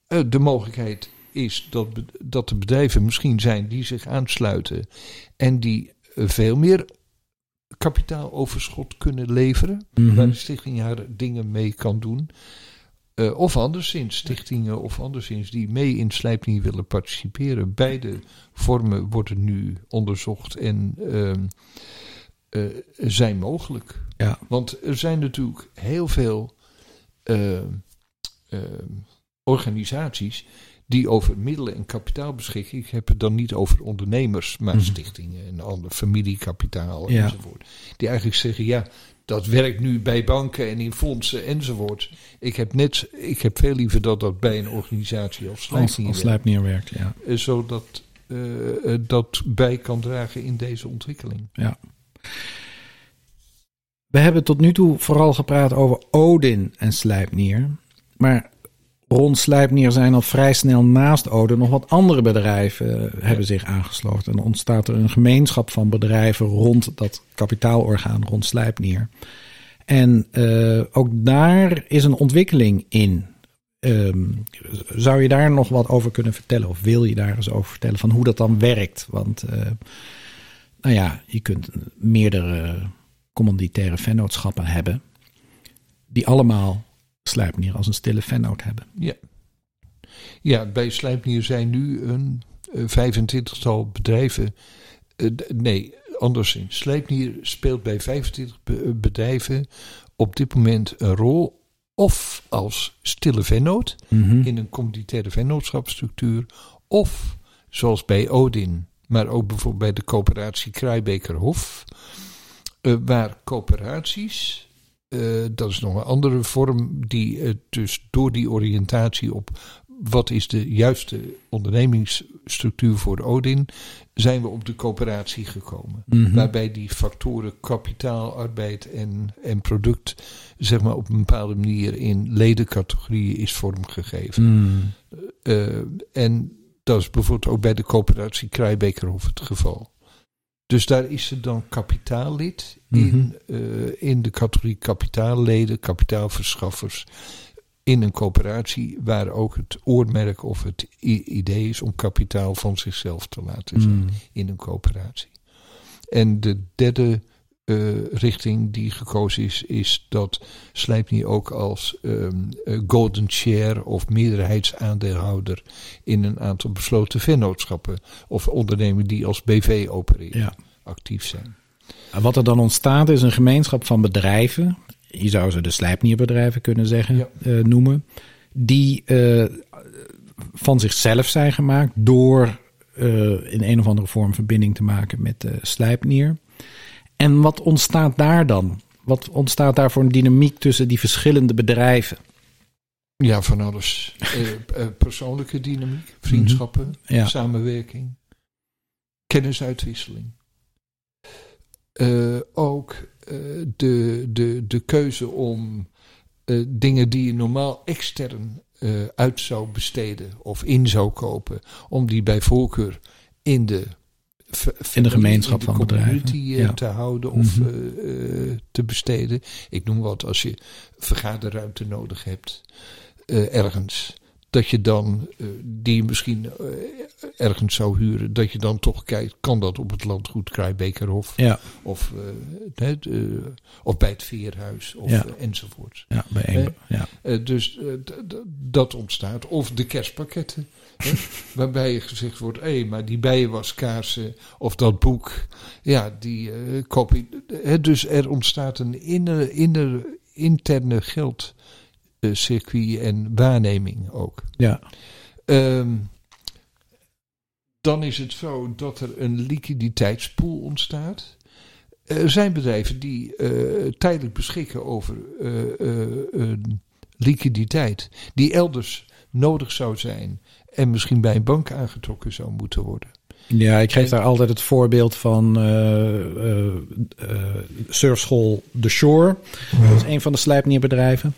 eh, de mogelijkheid is dat, dat er bedrijven misschien zijn die zich aansluiten en die eh, veel meer kapitaaloverschot kunnen leveren, Mhm. waar de stichting haar dingen mee kan doen. Of anderszins, stichtingen of anderszins die mee in Slijpnier willen participeren. Beide vormen worden nu onderzocht en eh, zijn mogelijk. Ja. Want er zijn natuurlijk heel veel eh, eh, organisaties die over middelen en kapitaal beschikken. Ik heb het dan niet over ondernemers, maar Mhm. stichtingen en ander familiekapitaal Ja. enzovoort. Die eigenlijk zeggen, ja, dat werkt nu bij banken en in fondsen enzovoort. Ik heb, net, ik heb veel liever dat dat bij een organisatie als Slijpnier als werkt. Werkt, ja. Zodat dat bij kan dragen in deze ontwikkeling. We hebben tot nu toe vooral gepraat over Odin en Slijpnier. Maar rond Slijpnier zijn al vrij snel naast Odin nog wat andere bedrijven eh, hebben zich aangesloten. En dan ontstaat er een gemeenschap van bedrijven rond dat kapitaalorgaan rond Slijpnier. En eh, ook daar is een ontwikkeling in. Ehm, zou je daar nog wat over kunnen vertellen? Of wil je daar eens over vertellen van hoe dat dan werkt? Want eh, nou ja, je kunt meerdere commanditaire vennootschappen hebben. Die allemaal Slijpnier als een stille vennoot hebben. Ja. Ja, bij Slijpnier zijn nu een eh, 25-tal bedrijven. eh, nee, anderszins. Slijpnier speelt bij 25 be- bedrijven op dit moment een rol. Of als stille vennoot in een communitaire vennootschapsstructuur. Of zoals bij Odin, maar ook bijvoorbeeld bij de coöperatie Kruibekerhof. Eh, waar coöperaties, eh, dat is nog een andere vorm, die eh, dus door die oriëntatie op wat is de juiste ondernemingsstructuur voor Odin, zijn we op de coöperatie gekomen. Mhm. Waarbij die factoren kapitaal, arbeid en, en product, zeg maar op een bepaalde manier in ledencategorieën is vormgegeven. Mm. Eh, en dat is bijvoorbeeld ook bij de coöperatie Kruibekerhof het geval. Dus daar is ze dan kapitaallid in, eh, in de categorie kapitaalleden, kapitaalverschaffers. In een coöperatie waar ook het oormerk of het i- idee is om kapitaal van zichzelf te laten zijn Mm. in een coöperatie. En de derde eh, richting die gekozen is, is dat Slijpnier ook als ehm, eh, golden share of meerderheidsaandeelhouder in een aantal besloten vennootschappen of ondernemingen die als BV opereren Ja. actief zijn. En Wat er dan ontstaat is een gemeenschap van bedrijven je zou ze de slijpnierbedrijven kunnen zeggen, Ja. eh, noemen, die van zichzelf zijn gemaakt door in een of andere vorm verbinding te maken met de slijpnier. En wat ontstaat daar dan? Wat ontstaat daar voor een dynamiek tussen die verschillende bedrijven? Ja, van alles. Eh, eh, persoonlijke dynamiek, vriendschappen, Mhm. Ja. samenwerking, kennisuitwisseling. Eh, ook de, de, de keuze om dingen die je normaal extern uit zou besteden of in zou kopen, om die bij voorkeur in de, In de gemeenschap in de van bedrijven, community, eh, ja. te houden of Mhm. eh, eh, te besteden. Ik noem wat als je vergaderruimte nodig hebt ergens. Dat je dan, die je misschien ergens zou huren, dat je dan toch kijkt, kan dat op het landgoed Krijbekerhof Ja, of, de- of bij het Veerhuis of Ja. enzovoort. ja bij ja. Dus dat ontstaat. Of de kerstpakketten. Hè, waarbij gezegd wordt, hé, maar die bijenwaskaarsen of dat boek, ja, die eh hè, dus er ontstaat een inner, inner, interne geldcircuit en waarneming ook. ja. Ehm, dan is het zo dat er een liquiditeitspool ontstaat. Er zijn bedrijven die eh, tijdelijk beschikken over eh, eh, liquiditeit die elders nodig zou zijn en misschien bij een bank aangetrokken zou moeten worden. Ja, ik geef daar altijd het voorbeeld van eh, eh, eh, surfschool The Shore. Dat is een van de slijpnierbedrijven.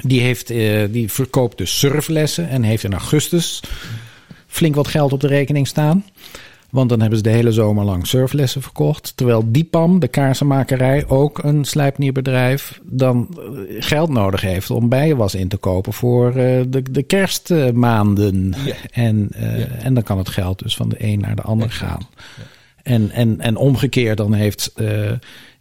Die, heeft, die verkoopt dus surflessen en heeft in augustus flink wat geld op de rekening staan. Want dan hebben ze de hele zomer lang surflessen verkocht. Terwijl Dipam, de kaarsenmakerij, ook een slijpnierbedrijf, dan eh, geld nodig heeft om bijenwas in te kopen voor eh, de, de kerstmaanden. Ja. En, eh, Ja. en dan kan het geld dus van de een naar de ander Exact. gaan. En, en, en omgekeerd, dan heeft eh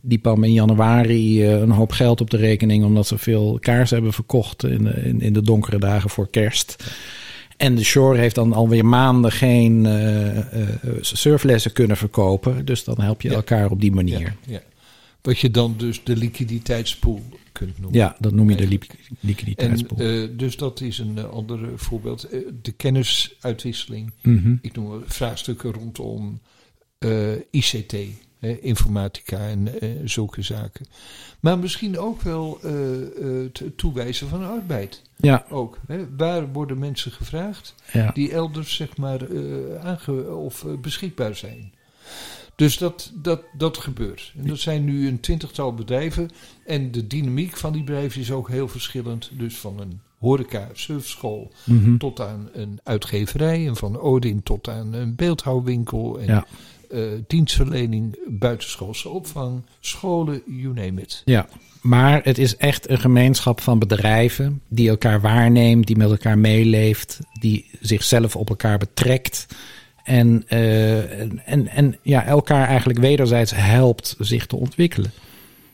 Dipam in januari een hoop geld op de rekening. omdat ze veel kaarsen hebben verkocht in, in de donkere dagen voor kerst. En de Shore heeft dan alweer maanden geen eh, eh, surflessen kunnen verkopen. Dus dan help je Ja. elkaar op die manier. Ja, Ja, ja. Wat je dan dus de liquiditeitspool kunt noemen. dat noem je de Eigenlijk. En liquiditeitspool. eh, dus dat is een eh, ander voorbeeld. Eh, de kennisuitwisseling. Mhm. Ik noem vraagstukken rondom eh, ICT, hè, informatica en eh, zulke zaken. Maar misschien ook wel eh, eh, het toewijzen van arbeid. Ja, Ook, hè. Waar worden mensen gevraagd ja. die elders zeg maar eh, aange of eh, beschikbaar zijn? Dus dat, dat, dat gebeurt. En dat zijn nu een twintigtal bedrijven. En de dynamiek van die bedrijven is ook heel verschillend. Dus van een horeca, surfschool Mhm. tot aan een uitgeverij. En van Odin tot aan een beeldhouwwinkel. En Ja. Eh, dienstverlening, buitenschoolse opvang, scholen, you name it. Ja, maar het is echt een gemeenschap van bedrijven die elkaar waarneemt, die met elkaar meeleeft, die zichzelf op elkaar betrekt. En, eh, en, en, ja, elkaar eigenlijk wederzijds helpt zich te ontwikkelen.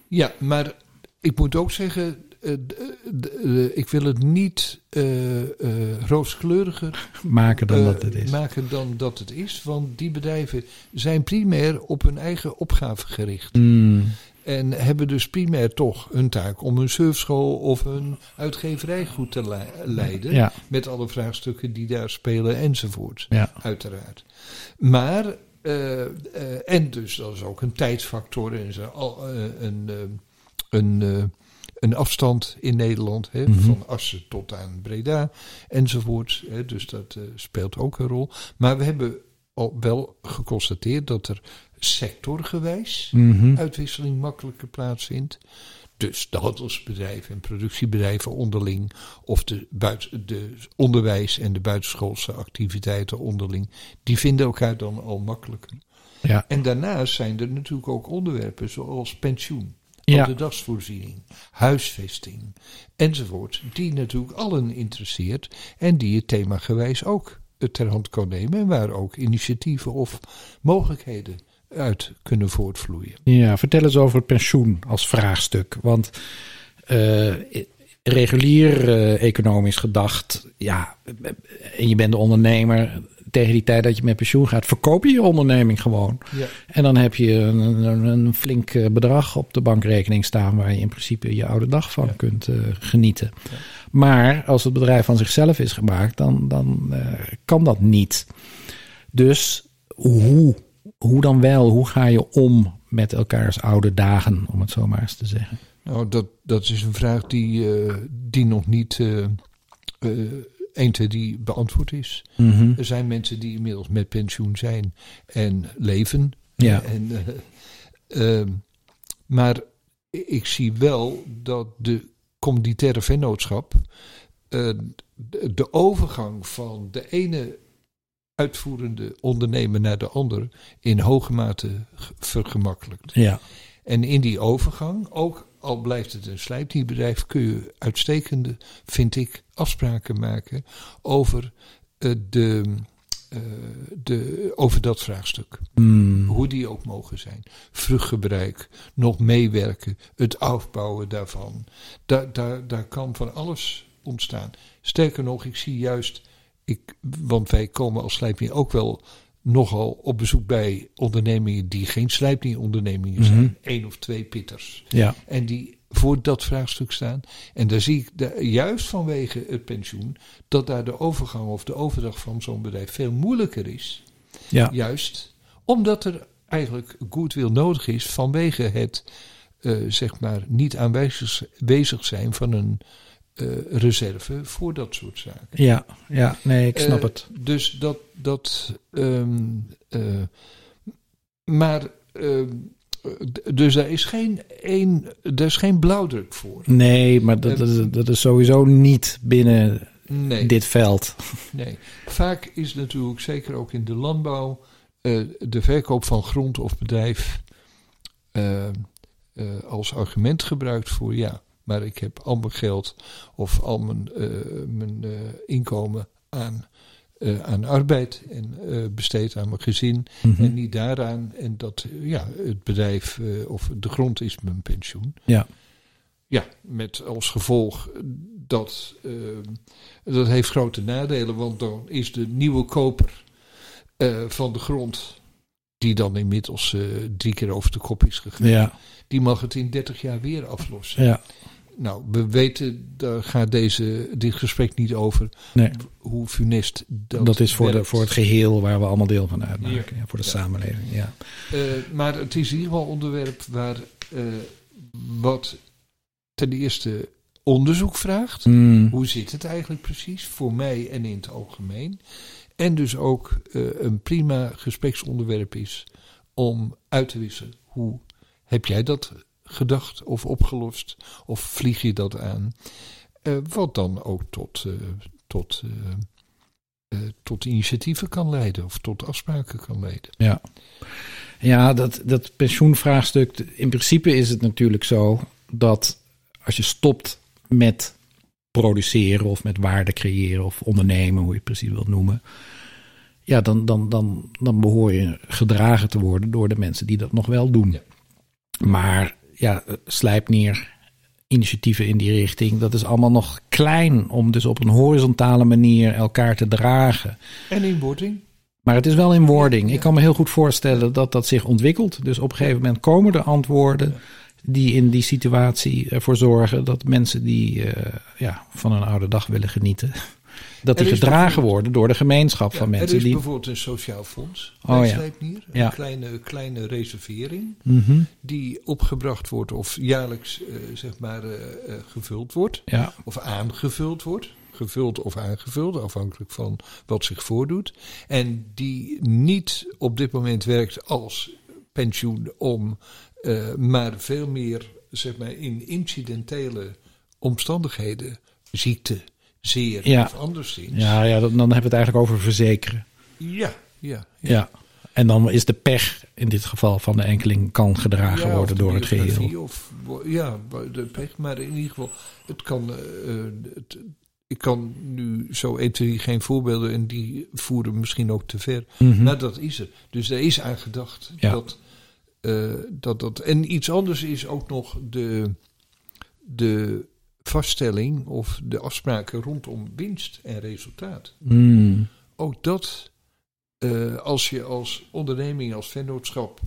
Ja, maar ik moet ook zeggen, ik wil het niet eh, eh, rooskleuriger Maken dan eh, dat het is. maken dan dat het is. Want die bedrijven zijn primair op hun eigen opgave gericht. Mm, En hebben dus primair toch een taak om hun surfschool of hun uitgeverij goed te le- leiden. ja, Met alle vraagstukken die daar spelen enzovoort. ja, Uiteraard. Maar, eh, eh, en dus dat is ook een tijdsfactor en zo, al, eh, een, eh, een, eh, een afstand in Nederland, hè, Mhm. van Assen tot aan Breda enzovoort. Hè, dus dat eh, speelt ook een rol. Maar we hebben al wel geconstateerd dat er sectorgewijs mhm, uitwisseling makkelijker plaatsvindt. Dus de handelsbedrijven en productiebedrijven onderling, of de, buiten, de onderwijs- en de buitenschoolse activiteiten onderling, die vinden elkaar dan al makkelijker. ja, En daarnaast zijn er natuurlijk ook onderwerpen zoals pensioen, Ja. de dagsvoorziening, huisvesting enzovoort, die natuurlijk allen interesseert en die het themagewijs ook ter hand kan nemen en waar ook initiatieven of mogelijkheden uit kunnen voortvloeien. ja. Vertel eens over het pensioen als vraagstuk. Want eh, regulier eh, economisch gedacht, ja, en je bent de ondernemer, tegen die tijd dat je met pensioen gaat, verkoop je je onderneming gewoon. Ja. En dan heb je een, een, een flink eh, bedrag op de bankrekening staan waar je in principe je oude dag van Ja. kunt eh, genieten. Maar als het bedrijf van zichzelf is gemaakt, dan, dan eh, kan dat niet. Dus hoe, hoe dan wel? Hoe ga je om met elkaars oude dagen, om het zo maar eens te zeggen? Nou, dat, dat is een vraag die, die nog niet 1, 2, 3 beantwoord is. Mhm. Er zijn mensen die inmiddels met pensioen zijn en leven. Ja. En, eh, ehm, maar ik zie wel dat de communitaire vennootschap eh, de, overgang van de ene uitvoerende ondernemer naar de ander in hoge mate ge- vergemakkelijkt. Ja. En in die overgang, ook al blijft het een slijpdierbedrijf, kun je uitstekende, vind ik, afspraken maken over, eh, de, eh, de, over dat vraagstuk. Mm. Hoe die ook mogen zijn. Vruchtgebruik, nog meewerken, het afbouwen daarvan. Daar, daar, daar kan van alles ontstaan. Sterker nog, ik zie juist, ik, want wij komen als slijpnier ook wel nogal op bezoek bij ondernemingen die geen slijpnierondernemingen zijn. Mhm. Eén of twee pitters. Ja. En die voor dat vraagstuk staan. En daar zie ik daar, juist vanwege het pensioen dat daar de overgang of de overdracht van zo'n bedrijf veel moeilijker is. Ja. Juist omdat er eigenlijk goodwill nodig is vanwege het eh, zeg maar niet aanwezig zijn van een eh, reserve voor dat soort zaken. Ja. Ja. Nee, ik snap Eh, het. Dus dat. dat ehm, eh, maar. ehm, dus daar is geen, één, daar is geen blauwdruk voor. Nee, maar dat, dat, is- dat is sowieso niet binnen Nee. dit veld. Nee, vaak is natuurlijk, zeker ook in de landbouw, de verkoop van grond of bedrijf als argument gebruikt voor ja, maar ik heb al mijn geld of al mijn, eh, mijn eh, inkomen aan, eh, aan arbeid en besteed aan mijn gezin Mhm. en niet daaraan. En dat, ja, het bedrijf of de grond is mijn pensioen. Ja. Ja, met als gevolg dat dat heeft grote nadelen, want dan is de nieuwe koper van de grond, die dan inmiddels drie keer over de kop is gegaan, Ja. die mag het in 30 jaar weer aflossen. Ja. Nou, we weten, daar gaat deze, dit gesprek niet over Nee. hoe funest dat, Dat, is voor, de, voor het geheel waar we allemaal deel van uitmaken. Ja. Ja, voor de Ja. samenleving. Ja. Eh, maar het is in ieder geval een onderwerp waar eh, wat ten eerste onderzoek vraagt. Mm. Hoe zit het eigenlijk precies voor mij en in het algemeen? En dus ook eh, een prima gespreksonderwerp is om uit te wisselen. Hoe heb jij dat gedacht of opgelost? Of vlieg je dat aan? Eh, wat dan ook tot, eh, tot, eh, tot initiatieven kan leiden of tot afspraken kan leiden. Ja, ja dat, dat pensioenvraagstuk. In principe is het natuurlijk zo dat als je stopt met produceren of met waarde creëren of ondernemen, hoe je het precies wilt noemen. Ja, dan, dan, dan, dan behoor je gedragen te worden door de mensen die dat nog wel doen. Ja. Maar ja, slijpneer, initiatieven in die richting, dat is allemaal nog klein om dus op een horizontale manier elkaar te dragen. En inwording? Maar het is wel in wording. Ja. Ik kan me heel goed voorstellen dat dat zich ontwikkelt. Dus op een gegeven moment komen er antwoorden die in die situatie ervoor zorgen dat mensen die eh, ja, van een oude dag willen genieten, dat die gedragen worden door de gemeenschap van Ja, mensen er is die. bijvoorbeeld een sociaal fonds Oh, ja. Een Ja. kleine, kleine reservering Mhm. die opgebracht wordt of jaarlijks eh, zeg maar eh, eh, gevuld wordt. Ja, Of aangevuld wordt. Gevuld of aangevuld, afhankelijk van wat zich voordoet. En die niet op dit moment werkt als pensioen om, maar veel meer zeg maar, in incidentele omstandigheden, ziekte, zeer Ja. of anderszins. ja, ja dan, dan hebben we het eigenlijk over verzekeren. ja, ja. Ja. En dan is de pech in dit geval van de enkeling kan gedragen Ja, worden door het geheel. Of, ja, de pech, maar in ieder geval, het kan. eh, eh, het, ik kan nu zo 1, 2, geen voorbeelden en die voeren misschien ook te ver. Mhm. Maar dat is er. Dus er is aan gedacht Ja. dat, eh, dat dat. En iets anders is ook nog de, de vaststelling of de afspraken rondom winst en resultaat. Mm. Ook dat eh, als je als onderneming, als vennootschap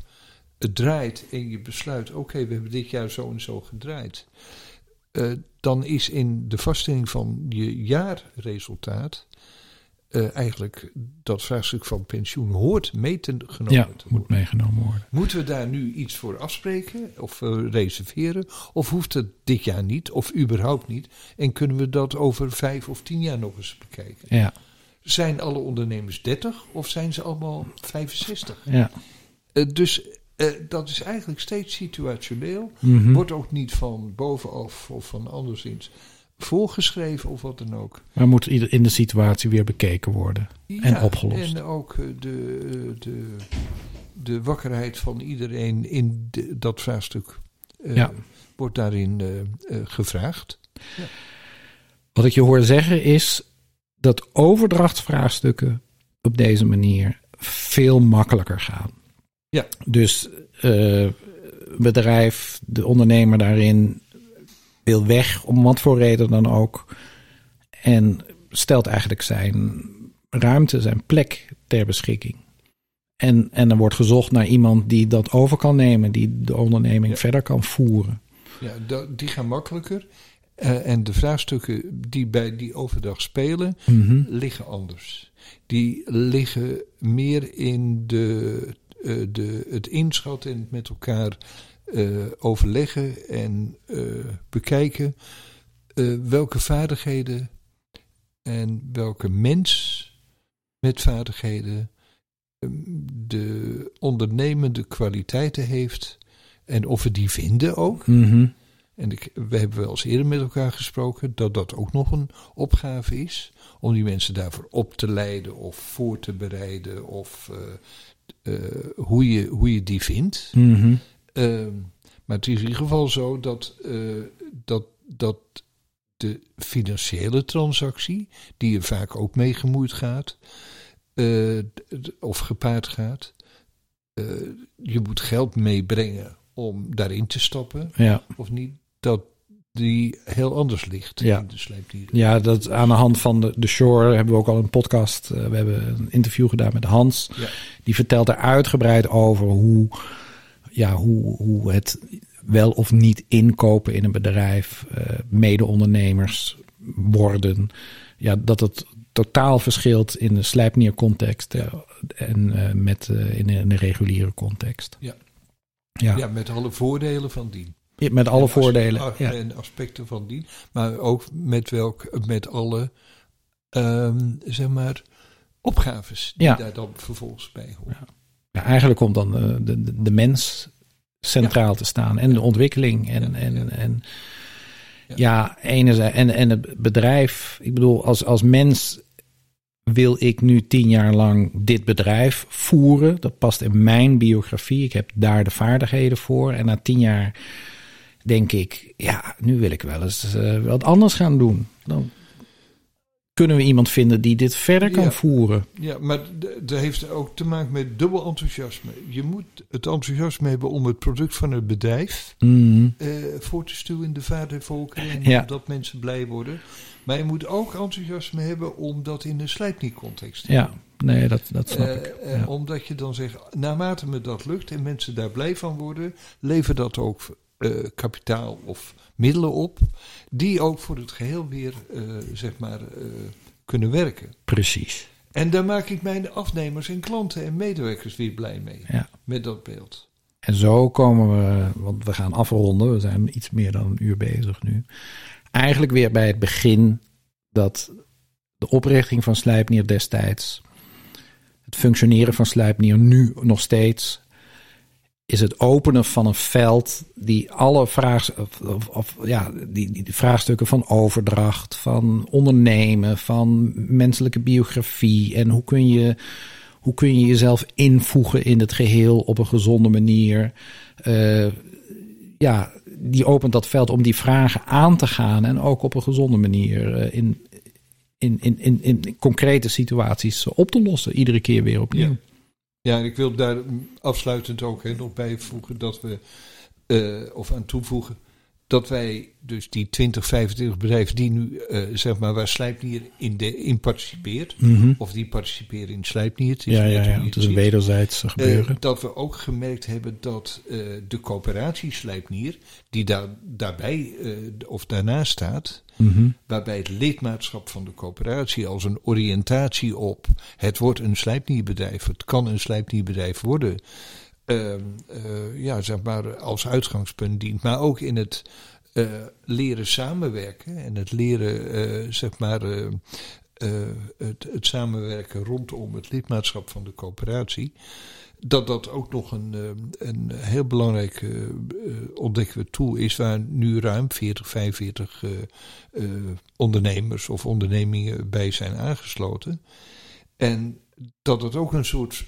het draait en je besluit: oké, we hebben dit jaar zo en zo gedraaid. eh, dan is in de vaststelling van je jaarresultaat eh, eigenlijk dat vraagstuk van pensioen hoort mee te genomen Ja, te moet worden. meegenomen worden. Moeten we daar nu iets voor afspreken of eh, reserveren? Of hoeft het dit jaar niet, of überhaupt niet? En kunnen we dat over vijf of tien jaar nog eens bekijken? Ja, Zijn alle ondernemers 30 of zijn ze allemaal 65? ja. Eh, dus dat is eigenlijk steeds situationeel. Mhm. Wordt ook niet van bovenaf of van anderszins voorgeschreven of wat dan ook. Maar moet ieder in de situatie weer bekeken worden. En opgelost. En ook eh, de, de, de wakkerheid van iedereen in de- dat vraagstuk eh, Ja. wordt daarin eh, eh, gevraagd. Wat ik je hoor zeggen is dat overdrachtsvraagstukken op deze manier veel makkelijker gaan. Ja. Dus eh, bedrijf, de ondernemer daarin wil weg, om wat voor reden dan ook. En stelt eigenlijk zijn ruimte, zijn plek ter beschikking. En, en er wordt gezocht naar iemand die dat over kan nemen, die de onderneming Ja. verder kan voeren. Ja, die gaan makkelijker. Eh, en de vraagstukken die bij die overdag spelen, Mhm. liggen anders. Die liggen meer in de, eh, de, het inschatten en met elkaar eh, overleggen en eh, bekijken eh, welke vaardigheden en welke mens met vaardigheden eh, de ondernemende kwaliteiten heeft en of we die vinden ook. Mhm. En ik, we hebben wel eens eerder met elkaar gesproken dat dat ook nog een opgave is. Om die mensen daarvoor op te leiden of voor te bereiden of hoe, je, hoe je die vindt. Mhm. Ehm, maar het is in ieder geval zo dat, eh, dat, dat de financiële transactie, die er vaak ook mee gemoeid gaat, eh, of gepaard gaat, eh, je moet geld meebrengen om daarin te stappen Ja. of niet, dat die heel anders ligt Ja. in de sleepdieren. Ja, dat aan de hand van de, de Shore hebben we ook al een podcast. we hebben een interview gedaan met Hans. Ja. Die vertelt er uitgebreid over hoe, ja, hoe, hoe het wel of niet inkopen in een bedrijf, eh mede-ondernemers worden. Ja, dat het totaal verschilt in de slijpniercontext eh, en eh, met, in, de, in de reguliere context. Ja. Ja, Ja, met alle voordelen van dien. met alle En voordelen. as- Ja. En aspecten van dien. Maar ook met, welk, met alle, ehm, zeg maar, opgaves die daar dan vervolgens bij horen. Ja, eigenlijk komt dan eh, de, de, de mens centraal te staan en de ontwikkeling. En, en, en Ja. ja, enerzijds, en, en het bedrijf. Ik bedoel, als, als mens wil ik nu tien jaar lang dit bedrijf voeren. Dat past in mijn biografie. Ik heb daar de vaardigheden voor. En na tien jaar denk ik, ja, nu wil ik wel eens eh, wat anders gaan doen. Dan kunnen we iemand vinden die dit verder kan Ja. voeren. Ja, maar dat heeft ook te maken met dubbel enthousiasme. Je moet het enthousiasme hebben om het product van het bedrijf Mm, eh, voor te stuwen in de vadervolken en Ja. dat mensen blij worden. Maar je moet ook enthousiasme hebben om dat in een slijpnieuwcontext te ja, doen. nee, dat, dat snap Eh, ik. eh, Ja. Omdat je dan zegt, naarmate me dat lukt en mensen daar blij van worden, levert dat ook kapitaal of middelen op, die ook voor het geheel weer, eh, zeg maar, eh, kunnen werken. Precies. En daar maak ik mijn afnemers en klanten en medewerkers weer blij mee, Ja. met dat beeld. En zo komen we, want we gaan afronden, we zijn iets meer dan een uur bezig nu. Eigenlijk weer bij het begin dat de oprichting van Slijpnier destijds, het functioneren van Slijpnier nu nog steeds, is het openen van een veld die alle vraag, of, of, ja, die, die, vraagstukken van overdracht, van ondernemen, van menselijke biografie en hoe kun je hoe kun je jezelf invoegen in het geheel op een gezonde manier? Eh, ja, die opent dat veld om die vragen aan te gaan en ook op een gezonde manier eh, in, in, in, in, in concrete situaties op te lossen. Iedere keer weer opnieuw. Ja, en ik wil daar afsluitend ook hè, nog bijvoegen dat we, eh, of aan toevoegen, dat wij dus die 20, 25 bedrijven die nu, uh, zeg maar, waar Slijpnier in, de, in participeert, Mhm. of die participeren in Slijpnier. Het is Ja, ja, Het is een ziet. wederzijdse gebeuren. Eh, dat we ook gemerkt hebben dat eh, de coöperatie Slijpnier, die daar, daarbij eh, of daarnaast staat, Mhm. waarbij het lidmaatschap van de coöperatie als een oriëntatie op het wordt een slijpnierbedrijf, het kan een slijpnierbedrijf worden, ehm, eh, ja, zeg maar als uitgangspunt dient, maar ook in het eh, leren samenwerken en het leren, eh, zeg maar, het samenwerken rondom het lidmaatschap van de coöperatie. Dat dat ook nog een, eh, een heel belangrijk eh, eh, ontdekken we tool is, waar nu ruim 40, 45 eh, eh, ondernemers of ondernemingen bij zijn aangesloten. En dat het ook een soort,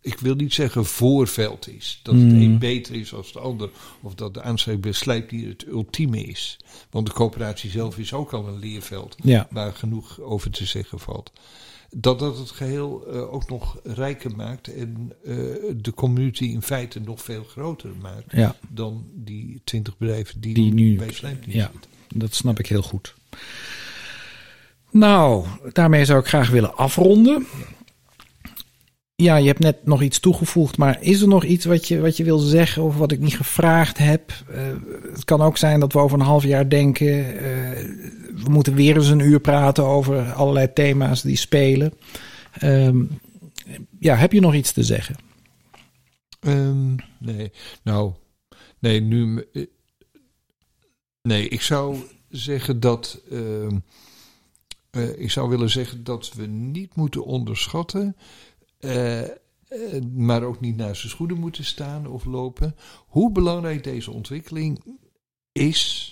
ik wil niet zeggen voorveld is. Dat het Mm. een beter is als de ander. Of dat de aansluiting bij Slijpnier het ultieme is. Want de coöperatie zelf is ook al een leerveld Ja, waar genoeg over te zeggen valt. Dat dat het geheel eh, ook nog rijker maakt en eh, de community in feite nog veel groter maakt ja, dan die twintig bedrijven die, Die nu- bij ja. zitten. dat snap ik heel goed. Nou, daarmee zou ik graag willen afronden. Ja, je hebt net nog iets toegevoegd, maar is er nog iets wat je, wat je wil zeggen of wat ik niet gevraagd heb? Eh, het kan ook zijn dat we over een half jaar denken, eh, we moeten weer eens een uur praten over allerlei thema's die spelen. Ehm, ja, heb je nog iets te zeggen? Ehm, nee, nou, nee, nu. eh, Nee, ik zou zeggen dat. ehm, eh, ik zou willen zeggen dat we niet moeten onderschatten. Eh, eh, maar ook niet naar zijn schoenen moeten staan of lopen. Hoe belangrijk deze ontwikkeling is.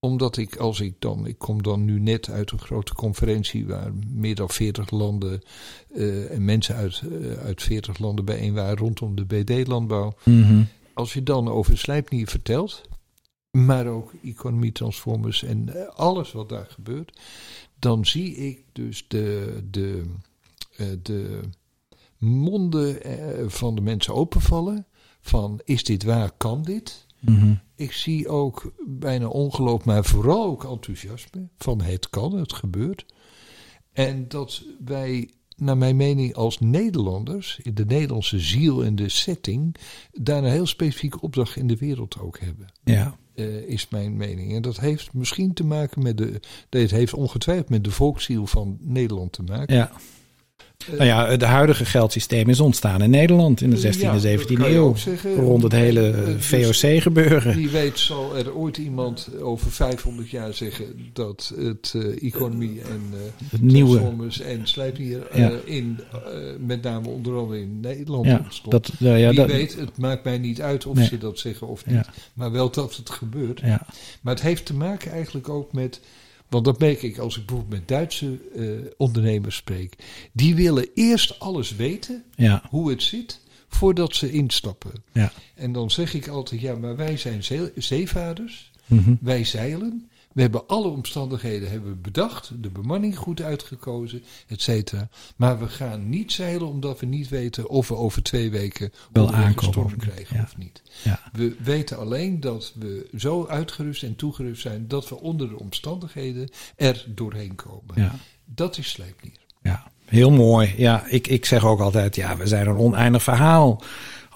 Omdat ik, als ik dan. Ik kom dan nu net uit een grote conferentie. waar meer dan 40 landen. eh, en mensen uit, uit 40 landen bijeen waren rondom de BD-landbouw. Als je dan over Slijpnier vertelt, maar ook economie transformers en alles wat daar gebeurt, dan zie ik dus de, de, de monden eh, van de mensen openvallen. Van is dit waar, kan dit? Mhm. Ik zie ook bijna ongeloof, maar vooral ook enthousiasme van het kan, het gebeurt. En dat wij, naar mijn mening, als Nederlanders, in de Nederlandse ziel en de setting, daar een heel specifieke opdracht in de wereld ook hebben. Ja, eh, is mijn mening. En dat heeft misschien te maken met de. Het heeft ongetwijfeld met de volksziel van Nederland te maken. ja. Nou ja, het huidige geldsysteem is ontstaan in Nederland in de 16e Ja, en dat 17e kan je eeuw. zeggen. Rond het hele Eh, eh, dus- VOC-gebeuren. Wie weet zal er ooit iemand over 500 jaar zeggen dat het eh, economie en Het nieuwe. transformers en slijpnier eh, Ja. in, met name onder andere in Nederland Ja, ontstond. dat, ja, Wie dat, weet, het maakt mij niet uit of Nee. ze dat zeggen of niet. Maar wel dat het gebeurt. ja, Maar het heeft te maken eigenlijk ook met. Want dat merk ik als ik bijvoorbeeld met Duitse eh, ondernemers spreek. Die willen eerst alles weten, ja, hoe het zit, voordat ze instappen. ja. En dan zeg ik altijd: ja, maar wij zijn zee- zeevaarders, Mhm. wij zeilen. We hebben alle omstandigheden hebben we bedacht, de bemanning goed uitgekozen, et cetera. Maar we gaan niet zeilen omdat we niet weten of we over twee weken Wel aankomen krijgen ja. of niet. ja. We weten alleen dat we zo uitgerust en toegerust zijn dat we onder de omstandigheden er doorheen komen. ja. Dat is Sleipnier. Ja, heel mooi. Ja, ik, ik zeg ook altijd, ja, we zijn een oneindig verhaal.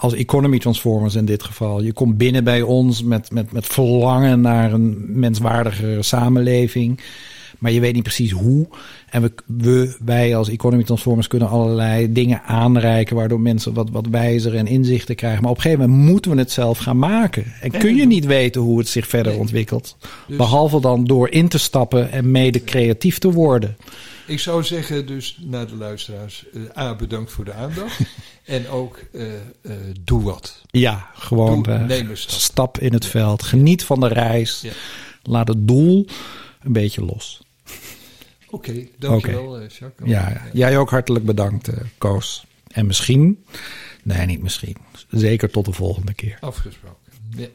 Als economy transformers in dit geval. Je komt binnen bij ons met, met, met verlangen naar een menswaardigere samenleving. Maar je weet niet precies hoe. En we, we, wij als economy transformers kunnen allerlei dingen aanreiken. Waardoor mensen wat, wat wijzer en inzichten krijgen. Maar op een gegeven moment moeten we het zelf gaan maken. En kun je niet weten hoe het zich verder Nee. ontwikkelt. Dus- Behalve dan door in te stappen en mede creatief te worden. Ik zou zeggen dus naar de luisteraars, eh, A, bedankt voor de aandacht. en ook, eh, eh, doe wat. Ja, gewoon Doe, neem een stap. stap in het veld. Geniet van de reis. Ja. Laat het doel een beetje los. Oké, dankjewel eh, Jacques. Ja, ja. jij ook hartelijk bedankt, eh, Koos. En misschien, nee, niet misschien, zeker tot de volgende keer. Afgesproken. Ja.